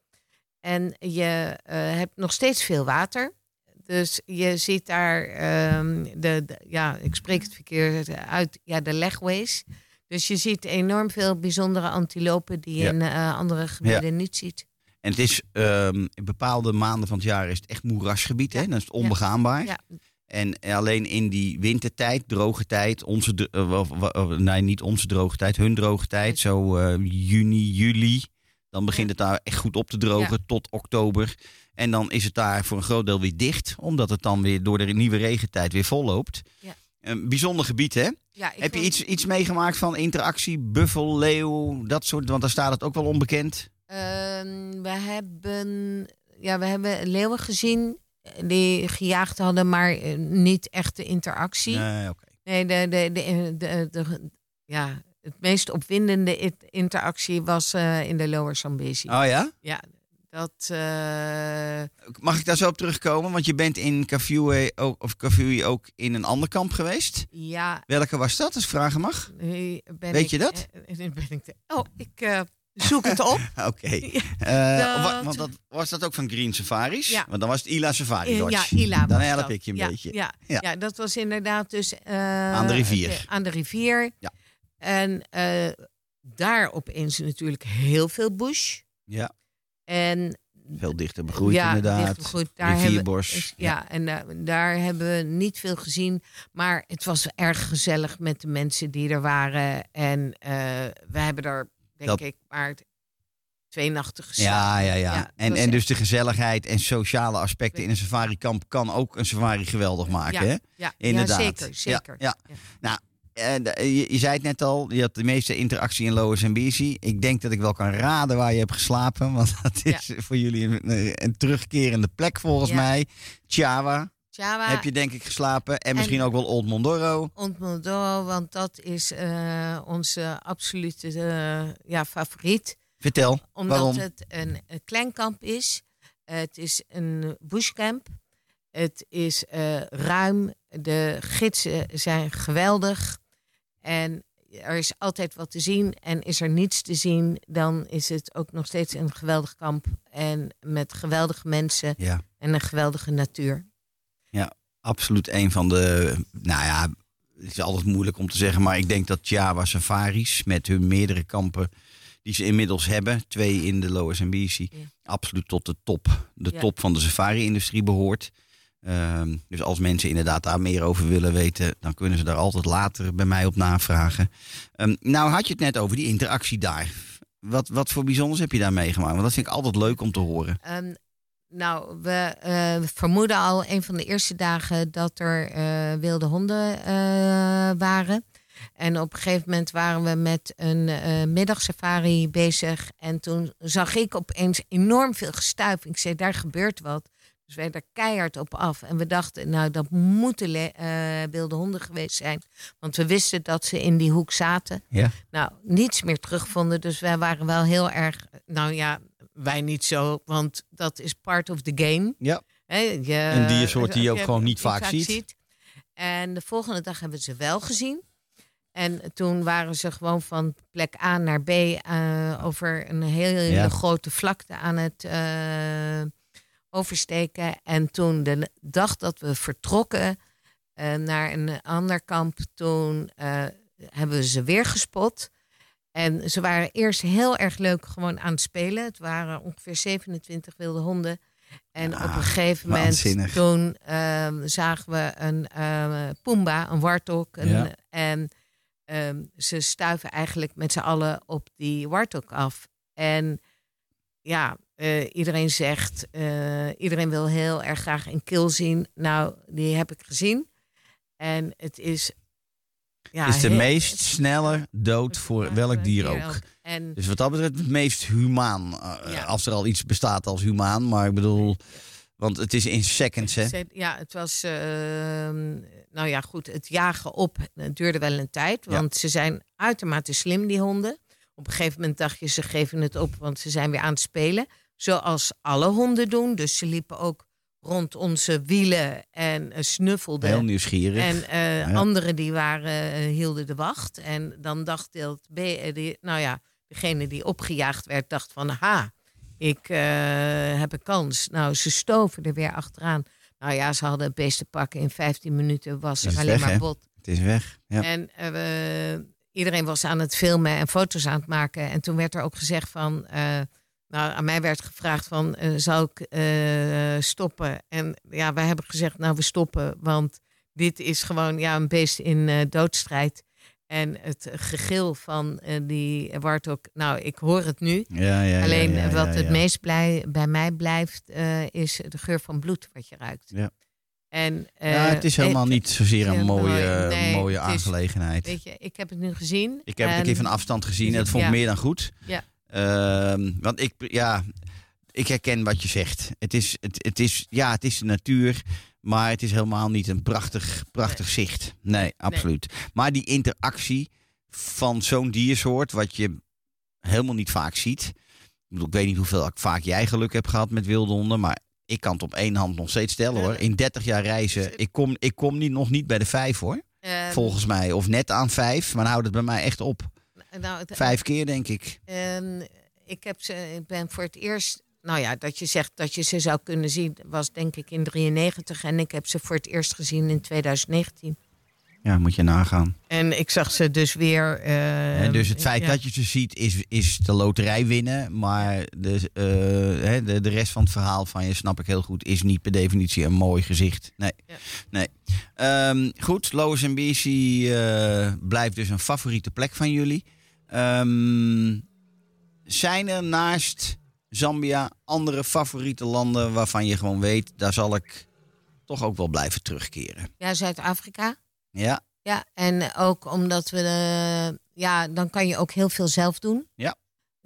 En je eh, hebt nog steeds veel water. Dus je ziet daar, ehm, de, de- ja, ik spreek het verkeerd uit, ja, de legways. Dus je ziet enorm veel bijzondere antilopen die je Ja. in eh, andere gebieden niet ziet. En het is ehm, in bepaalde maanden van het jaar is het echt moerasgebied. Hè? Dan is het onbegaanbaar. Ja. En alleen in die wintertijd, droge tijd, onze, eh, wa- nee niet onze droge tijd, hun droge tijd, zo eh, juni, juli. Dan begint het daar echt goed op te drogen tot oktober. En dan is het daar voor een groot deel weer dicht, omdat het dan weer door de nieuwe regentijd weer volloopt. Ja. Een bijzonder gebied, hè? Ja, Heb je iets, iets meegemaakt van interactie, buffel, leeuw, dat soort? Want daar staat het ook wel onbekend. Ehm, we hebben, ja, we hebben leeuwen gezien eh, die gejaagd hadden, maar eh, niet echte interactie. Nee, oké. Nee, de, de, de, de, de- ja, het meest opwindende interactie was eh, in de Lower Zambezi. Oh ja? Ja, dat. eh, Mag ik daar zo op terugkomen? Want je bent in Kafue ook, of Kafue ook in een ander kamp geweest. ja, Welke was dat, als vragen mag? Weet ik, je dat? eh, ben ik de- oh, ik zoek het op. [LAUGHS] Oké. [LAUGHS] Ja, dat- wa- want dat, was dat ook van Green Safaris? Ja. Want dan was het Ila Safari Lodge. Ja, Ila Dan help dat. ik je een ja, beetje. Ja, Ja. dat was inderdaad dus... Aan de rivier. aan de rivier. Ja. En eh, daar opeens natuurlijk heel veel bush. Ja. En Veel dichter begroeid ja, inderdaad. dicht begroeid. Daar hebben, ja, en daar, daar hebben we niet veel gezien. Maar het was erg gezellig met de mensen die er waren. En eh, we hebben er, denk Dat- ik, maar twee nachten. Ja, ja, ja. het en en dus de gezelligheid en sociale aspecten in een safari-kamp kan ook een safari geweldig maken, Ja, hè? ja, Inderdaad. Ja, zeker, zeker. Ja, Nou, eh, je, je zei het net al, je had de meeste interactie in Lois en. Ik denk dat ik wel kan raden waar je hebt geslapen, want [LAUGHS] dat is voor jullie een, een terugkerende plek volgens Ja. mij. Java Java heb je denk ik geslapen en en- misschien ook wel Old Mondoro. Ontmoldoro, want dat is eh, onze absolute eh, ja, favoriet. Vertel, Omdat waarom? het een, een klein kamp is. het is een bushcamp. Het is eh, ruim. De gidsen zijn geweldig. En er is altijd wat te zien. En is er niets te zien, dan is het ook nog steeds een geweldig kamp. En met geweldige mensen Ja, en een geweldige natuur. absoluut een van de, nou ja, het is altijd moeilijk om te zeggen, maar ik denk dat Java Safaris met hun meerdere kampen die ze inmiddels hebben, twee in de BC, Ja. absoluut tot de top, de Ja. top van de safari-industrie behoort. Ehm, dus als mensen inderdaad daar meer over willen weten, dan kunnen ze daar altijd later bij mij op navragen. Ehm, nou had je het net over die interactie daar. Wat, wat voor bijzonders heb je daar meegemaakt? Want dat vind ik altijd leuk om te horen. Ehm, nou, we eh, vermoeden al een van de eerste dagen dat er eh, wilde honden eh, waren. En op een gegeven moment waren we met een eh middagsafari bezig. En toen zag ik opeens enorm veel gestuif. Ik zei, daar gebeurt wat. Dus wij daar keihard op af. En we dachten, nou, dat moeten eh, wilde honden geweest zijn. Want we wisten dat ze in die hoek zaten. Ja. Nou, niets meer terugvonden. Dus wij waren wel heel erg. Nou ja, wij niet zo, want dat is part of the game. Ja. Hè, je, Een diersoort die je ook je gewoon niet vaak ziet. En de volgende dag hebben we ze wel gezien. En toen waren ze gewoon van plek A naar B eh, over een hele Ja. grote vlakte aan het eh, oversteken. En toen de dag dat we vertrokken eh, naar een ander kamp, toen eh, hebben we ze weer gespot. En ze waren eerst heel erg leuk gewoon aan het spelen. Het waren ongeveer 27 wilde honden. En op een gegeven moment, waanzinnig. toen ehm, zagen we een eh Pumba, een wartok. Een, Ja. En ehm, ze stuiven eigenlijk met z'n allen op die wartok af. En ja, eh, iedereen zegt, eh, iedereen wil heel erg graag een kill zien. Nou, die heb ik gezien. En het is... Ja, is de heel- meest snelle dood voor welk dier ook. En Dus wat dat betreft het meest humaan. eh, Ja. Als er al iets bestaat als humaan. Maar ik bedoel, want het is in seconds hè. Ja, het was. ehm, nou ja, goed. Het jagen op het duurde wel een tijd. Ja. Want ze zijn uitermate slim, die honden. Op een gegeven moment dacht je, ze geven het op, want ze zijn weer aan het spelen. Zoals alle honden doen. Dus ze liepen ook rond onze wielen en eh, snuffelden. Heel nieuwsgierig. En Ja. anderen die waren, eh, hielden de wacht. En dan dacht B, die, nou ja, degene die opgejaagd werd, dacht van, ha, ik heb een kans. Nou, ze stoven er weer achteraan. Nou ja, ze hadden het beest te pakken. In 15 minuten was er alleen weg, maar bot. het is weg. Ja. En iedereen was aan het filmen en foto's aan het maken. En toen werd er ook gezegd van... eh, nou, aan mij werd gevraagd van, zou ik eh, stoppen? En ja, wij hebben gezegd, nou, we stoppen. Want dit is gewoon ja, een beest in doodstrijd. En het gegil van die Wartok, nou, ik hoor het nu. Ja, ja, Alleen ja, wat het meest blij, bij mij blijft, is de geur van bloed wat je ruikt. Ja. En, Ja, eh, het is helemaal ik- niet zozeer een mooie. Nee, mooie het is- aangelegenheid. Weet je, ik heb het nu gezien. Ik heb het een en- keer van afstand gezien en dat vond ik Ja. meer dan goed. Ja. Ehm, want ik, ja, ik herken wat je zegt. Het is, het, het is, ja, het is de natuur, maar het is helemaal niet een prachtig, prachtig zicht. Nee, absoluut. Maar die interactie van zo'n diersoort, wat je helemaal niet vaak ziet. Ik, bedoel, ik weet niet hoeveel vaak jij geluk hebt gehad met wilde honden, maar ik kan het op één hand nog steeds stellen hoor. In 30 jaar reizen, ik kom, ik kom niet, nog niet bij de vijf hoor. Ehm, Volgens mij. Of net aan vijf, maar houdt het bij mij echt op. nou, het- Vijf keer, denk ik. ehm, ik, heb ze, ik ben voor het eerst... Nou ja, dat je zegt dat je ze zou kunnen zien, was denk ik in 93. En ik heb ze voor het eerst gezien in 2019. Ja, moet je nagaan. En ik zag ze dus weer. eh, En dus het feit ja. dat je ze ziet, is, is de loterij winnen. Maar de, eh, hè, de, de rest van het verhaal van je, snap ik heel goed, is niet per definitie een mooi gezicht. Nee. Ja. nee. Ehm, goed, Lois en BC eh, blijft dus een favoriete plek van jullie. Ehm, zijn er naast Zambia andere favoriete landen waarvan je gewoon weet, daar zal ik toch ook wel blijven terugkeren? Ja, Zuid-Afrika. Ja, Ja, en ook omdat we. eh, ja, dan kan je ook heel veel zelf doen. Ja.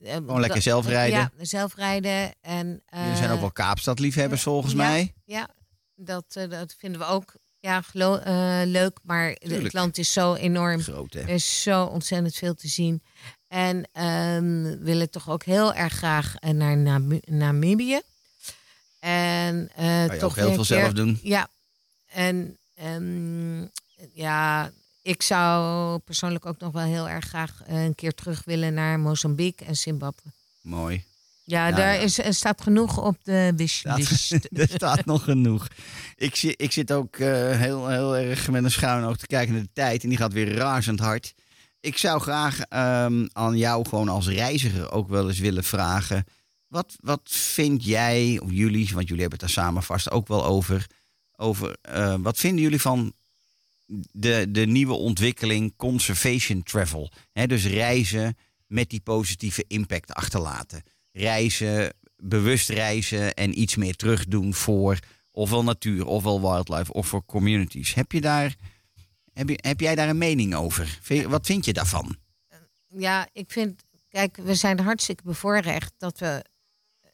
Eh, Gewoon lekker zelf rijden. Ja, zelf rijden. En, jullie zijn ook eh, wel Kaapstad-liefhebbers volgens mij. Ja, dat, eh, dat vinden we ook ja, eh, leuk. Maar Tuurlijk. het land is zo enorm. Groot, hè? Er is zo ontzettend veel te zien. En ehm, we willen toch ook heel erg graag eh, naar Nam- Namibië. En eh, Kan je toch heel veel keer- zelf doen. Ja. En ehm, ja, ik zou persoonlijk ook nog wel heel erg graag eh, een keer terug willen naar Mozambique en Zimbabwe. Mooi. Ja, Nou daar ja. Is, er staat genoeg op de wishlist. [LAUGHS] Er staat nog genoeg. Ik, zit- ik zit ook eh, heel, heel erg met een schuin oog te kijken naar de tijd. En die gaat weer razend hard. Ik zou graag ehm, aan jou gewoon als reiziger ook wel eens willen vragen. Wat, wat vind jij, of jullie, want jullie hebben het daar samen vast ook wel over. over eh, wat vinden jullie van de, de nieuwe ontwikkeling conservation travel? Hè, dus reizen met die positieve impact achterlaten. Reizen, bewust reizen en iets meer terugdoen voor ofwel natuur, ofwel wildlife, of voor communities. Heb, je daar, heb, je, heb jij daar een mening over? Wat vind je daarvan? Ja, ik vind, kijk, we zijn hartstikke bevoorrecht dat we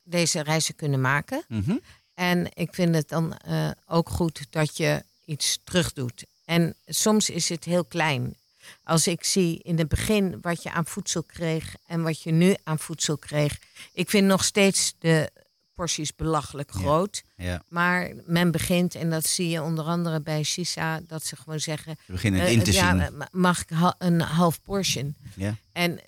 deze reizen kunnen maken. Mhm. En ik vind het dan eh, ook goed dat je iets terugdoet. En soms is het heel klein. Als ik zie in het begin wat je aan voedsel kreeg en wat je nu aan voedsel kreeg. Ik vind nog steeds de porties belachelijk groot. Ja, Maar men begint, en dat zie je onder andere bij Sisa, dat ze gewoon zeggen... we beginnen het eh, in te ja, zien. ma- mag ik ha- een half portion? Ja. En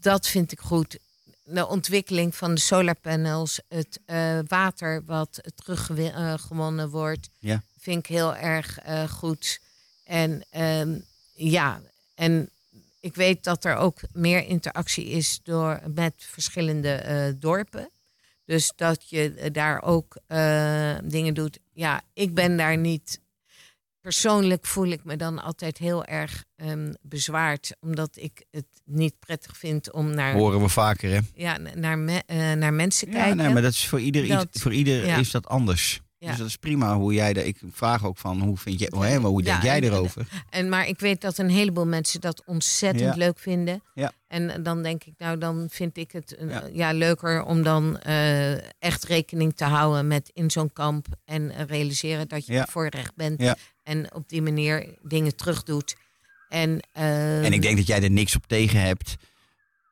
dat vind ik goed. De ontwikkeling van de solarpanels, het eh, water wat teruggewonnen wordt, Ja. vind ik heel erg eh, goed. En ehm, ja, en ik weet dat er ook meer interactie is door, met verschillende eh, dorpen. Dus dat je eh, daar ook eh, dingen doet. Ja, ik ben daar niet. Persoonlijk voel ik me dan altijd heel erg ehm, bezwaard. Omdat ik het niet prettig vind om naar, Horen we vaker, hè? ja, naar, me- naar mensen Ja, kijken. nee, maar dat is voor ieder, Dat- voor ieder ja. is dat anders. Ja. Dus dat is prima hoe jij dat. Ik vraag ook van hoe vind je, hoe denk jij erover? En, maar ik weet dat een heleboel mensen dat ontzettend leuk vinden. Ja. En dan denk ik, nou, dan vind ik het eh, Ja. ja. leuker om dan eh, echt rekening te houden met in zo'n kamp. En eh, realiseren dat je Ja. voorrecht bent. Ja. En op die manier dingen terugdoet. En, eh, En ik denk dat jij er niks op tegen hebt.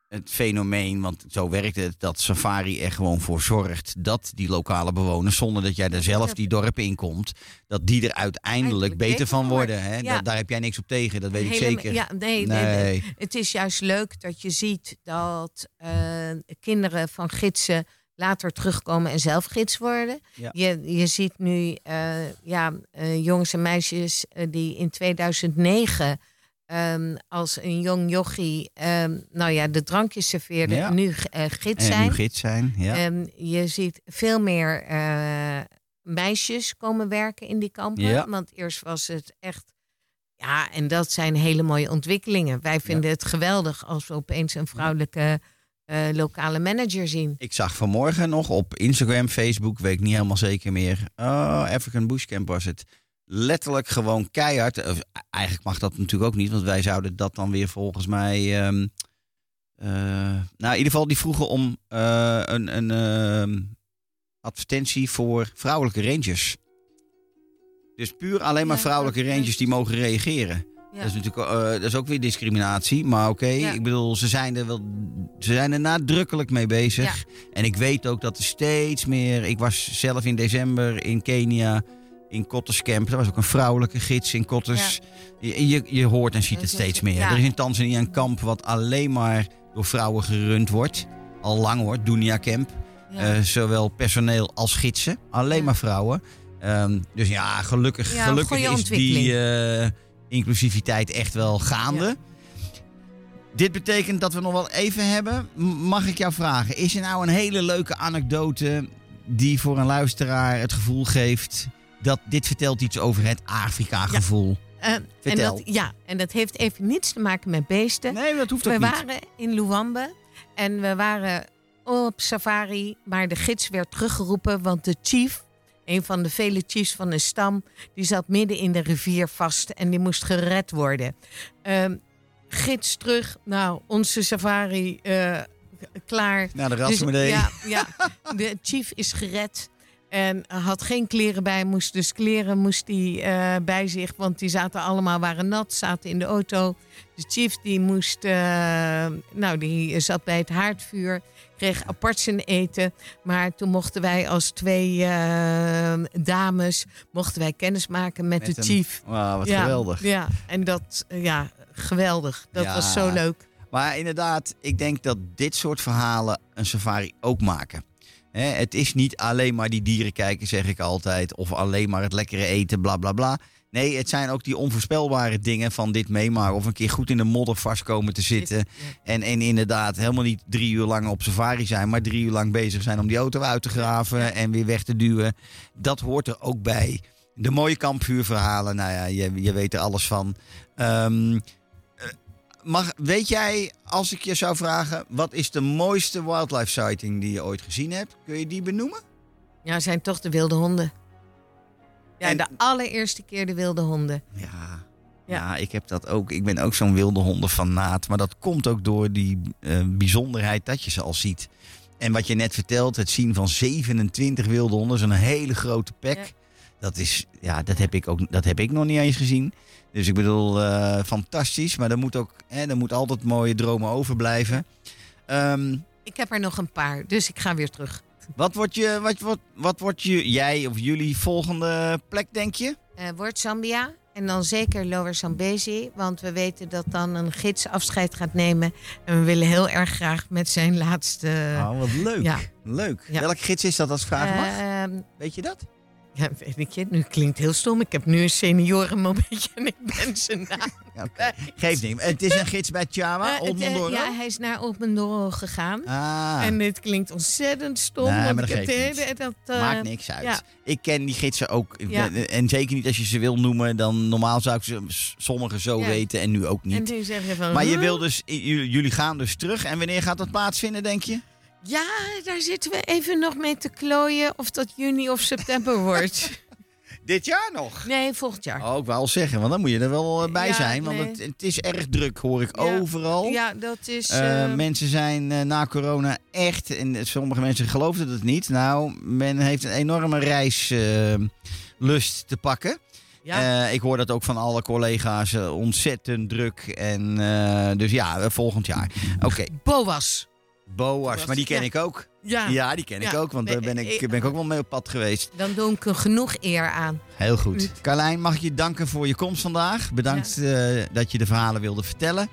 Het fenomeen, want zo werkt het, dat Safari er gewoon voor zorgt dat die lokale bewoners, zonder dat jij er zelf die dorpen in komt, dat die er uiteindelijk Eindelijk beter van worden. Hè? Ja. Daar heb jij niks op tegen, dat weet ik zeker. Ja, nee, nee. Nee. nee. Het is juist leuk dat je ziet dat eh, kinderen van gidsen later terugkomen en zelf gids worden. Ja. Je, je ziet nu eh, ja, eh, jongens en meisjes die in 2009 ehm, als een jong jochie ehm, nou ja, de drankjes serveerden, Ja. nu eh, gids en zijn. nu gids zijn. Ja. Ehm, je ziet veel meer eh, meisjes komen werken in die kampen. Ja. Want eerst was het echt. Ja, en dat zijn hele mooie ontwikkelingen. Wij vinden het geweldig als we opeens een vrouwelijke eh, lokale manager zien. Ik zag vanmorgen nog op Instagram, Facebook, weet ik niet helemaal zeker meer. Oh, African Bushcamp was het. Letterlijk gewoon keihard. Eigenlijk mag dat natuurlijk ook niet, want wij zouden dat dan weer volgens mij. eh, nou, in ieder geval, die vroegen om eh, een, een ehm, advertentie voor vrouwelijke rangers. Dus puur alleen maar vrouwelijke rangers die mogen reageren. Ja. Dat is natuurlijk eh, dat is ook weer discriminatie. Maar oké, Ja. ik bedoel, ze zijn er wel. Ze zijn er nadrukkelijk mee bezig. En ik weet ook dat er steeds meer. Ik was zelf in december in Kenia. In Kotters Camp. Er was ook een vrouwelijke gids in Kotters. Je, je, je hoort en ziet het steeds meer. ja. Er is in Tanzania een kamp wat alleen maar door vrouwen gerund wordt. Al lang hoor, Dunia Camp. Ja. Eh, zowel personeel als gidsen. Alleen maar vrouwen. Ehm, dus ja, gelukkig, gelukkig is die, eh, inclusiviteit echt wel gaande. Dit betekent dat we nog wel even hebben. Mag ik jou vragen, is er nou een hele leuke anekdote die voor een luisteraar het gevoel geeft dat dit vertelt iets over het Afrika-gevoel? Eh, en Vertel. dat, ja, en dat heeft even niets te maken met beesten. Nee, dat hoeft ook we niet. waren in Luambe en we waren op safari, maar de gids werd teruggeroepen, want de chief, een van de vele chiefs van de stam, die zat midden in de rivier vast en die moest gered worden. Ehm, gids terug, nou, onze safari eh, klaar. Nou, de Dus, Rasmodee. ja, ja, de chief is gered. En had geen kleren bij, moest dus kleren moest hij eh, bij zich, want die zaten allemaal waren nat, zaten in de auto. De chief die moest, eh, nou die zat bij het haardvuur, kreeg apart zijn eten. Maar toen mochten wij als twee eh, dames, mochten wij kennis maken met, Met de chief. Wauw, wat ja, geweldig. Ja, en dat, ja, geweldig. Dat Ja. was zo leuk. Maar inderdaad, ik denk dat dit soort verhalen een safari ook maken. Hè, het is niet alleen maar die dieren kijken, zeg ik altijd. Of alleen maar het lekkere eten, bla bla bla. Nee, het zijn ook die onvoorspelbare dingen van dit meemaken. Of een keer goed in de modder vastkomen te zitten. En, en inderdaad helemaal niet drie uur lang op safari zijn. Maar drie uur lang bezig zijn om die auto uit te graven en weer weg te duwen. Dat hoort er ook bij. De mooie kampvuurverhalen, nou ja, je, je weet er alles van. Ehm, eh, mag, weet jij, als ik je zou vragen, wat is de mooiste wildlife sighting die je ooit gezien hebt? Kun je die benoemen? Ja, zijn toch de wilde honden. Ja, En- de allereerste keer de wilde honden. Ja. Ja. Ja, ik heb dat ook. Ik ben ook zo'n wilde hondenfanaat. Maar dat komt ook door die eh, bijzonderheid dat je ze al ziet. En wat je net vertelt, het zien van 27 wilde honden, zo'n hele grote pek. Ja. Dat, is, ja, dat, heb ik ook, dat heb ik nog niet eens gezien. Dus ik bedoel, eh, fantastisch. Maar er moet ook hè, er moet altijd mooie dromen overblijven. Ehm, Ik heb er nog een paar, dus ik ga weer terug. wat wordt je, wat, wat, wat wordt je, jij of jullie volgende plek, denk je? Eh wordt Zambia en dan zeker Lower Zambezi. Want we weten dat dan een gids afscheid gaat nemen. En we willen heel erg graag met zijn laatste... Oh, wat leuk. Ja. Leuk. Ja. Welke gids is dat als vragen mag? Ehm, Weet je dat? Ja, weet ik je, nu klinkt heel stom. Ik heb nu een seniorenmomentje en ik ben zijn naam. Ja, oké. Geeft niet. Het is een gids bij Tjawa, het, Old eh, ja, hij is naar Old Mondoro gegaan. Ah, En dit klinkt ontzettend stom. Nee, maar dat dat, eh, maakt niks uit. ja. Ik ken die gidsen ook. Ja. En zeker niet als je ze wil noemen. Dan normaal zou ik ze sommigen zo weten en nu ook En niet. nu zeg je van... Maar je wil dus, jullie gaan dus terug. En wanneer gaat dat plaatsvinden, denk je? Ja, daar zitten we even nog mee te klooien of dat juni of september [LAUGHS] wordt. Dit jaar nog? Nee, volgend jaar. Oh, ik wou al zeggen, want dan moet je er wel eh, bij Ja, zijn. Want nee. het, het is erg druk, hoor ik Ja. overal. Ja, dat is... Eh, eh, mensen zijn na corona echt, en sommige mensen geloofden het niet. Nou, men heeft een enorme reislust te pakken. ja. Ik hoor dat ook van alle collega's. ontzettend druk. En dus ja, volgend jaar. Oké, Boas. Boas, maar die ken Ja. ik ook. Ja. Ja, die ken ik ook, want daar Nee, ben ik, ik- ben ik ook wel mee op pad geweest. Dan doe ik er genoeg eer aan. Heel goed. Carlijn, mag ik je danken voor je komst vandaag. Bedankt eh, dat je de verhalen wilde vertellen.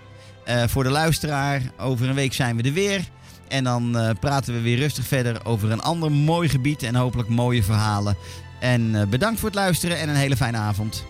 Eh, voor de luisteraar, over een week zijn we er weer. En dan eh, praten we weer rustig verder over een ander mooi gebied en hopelijk mooie verhalen. En eh, bedankt voor het luisteren en een hele fijne avond.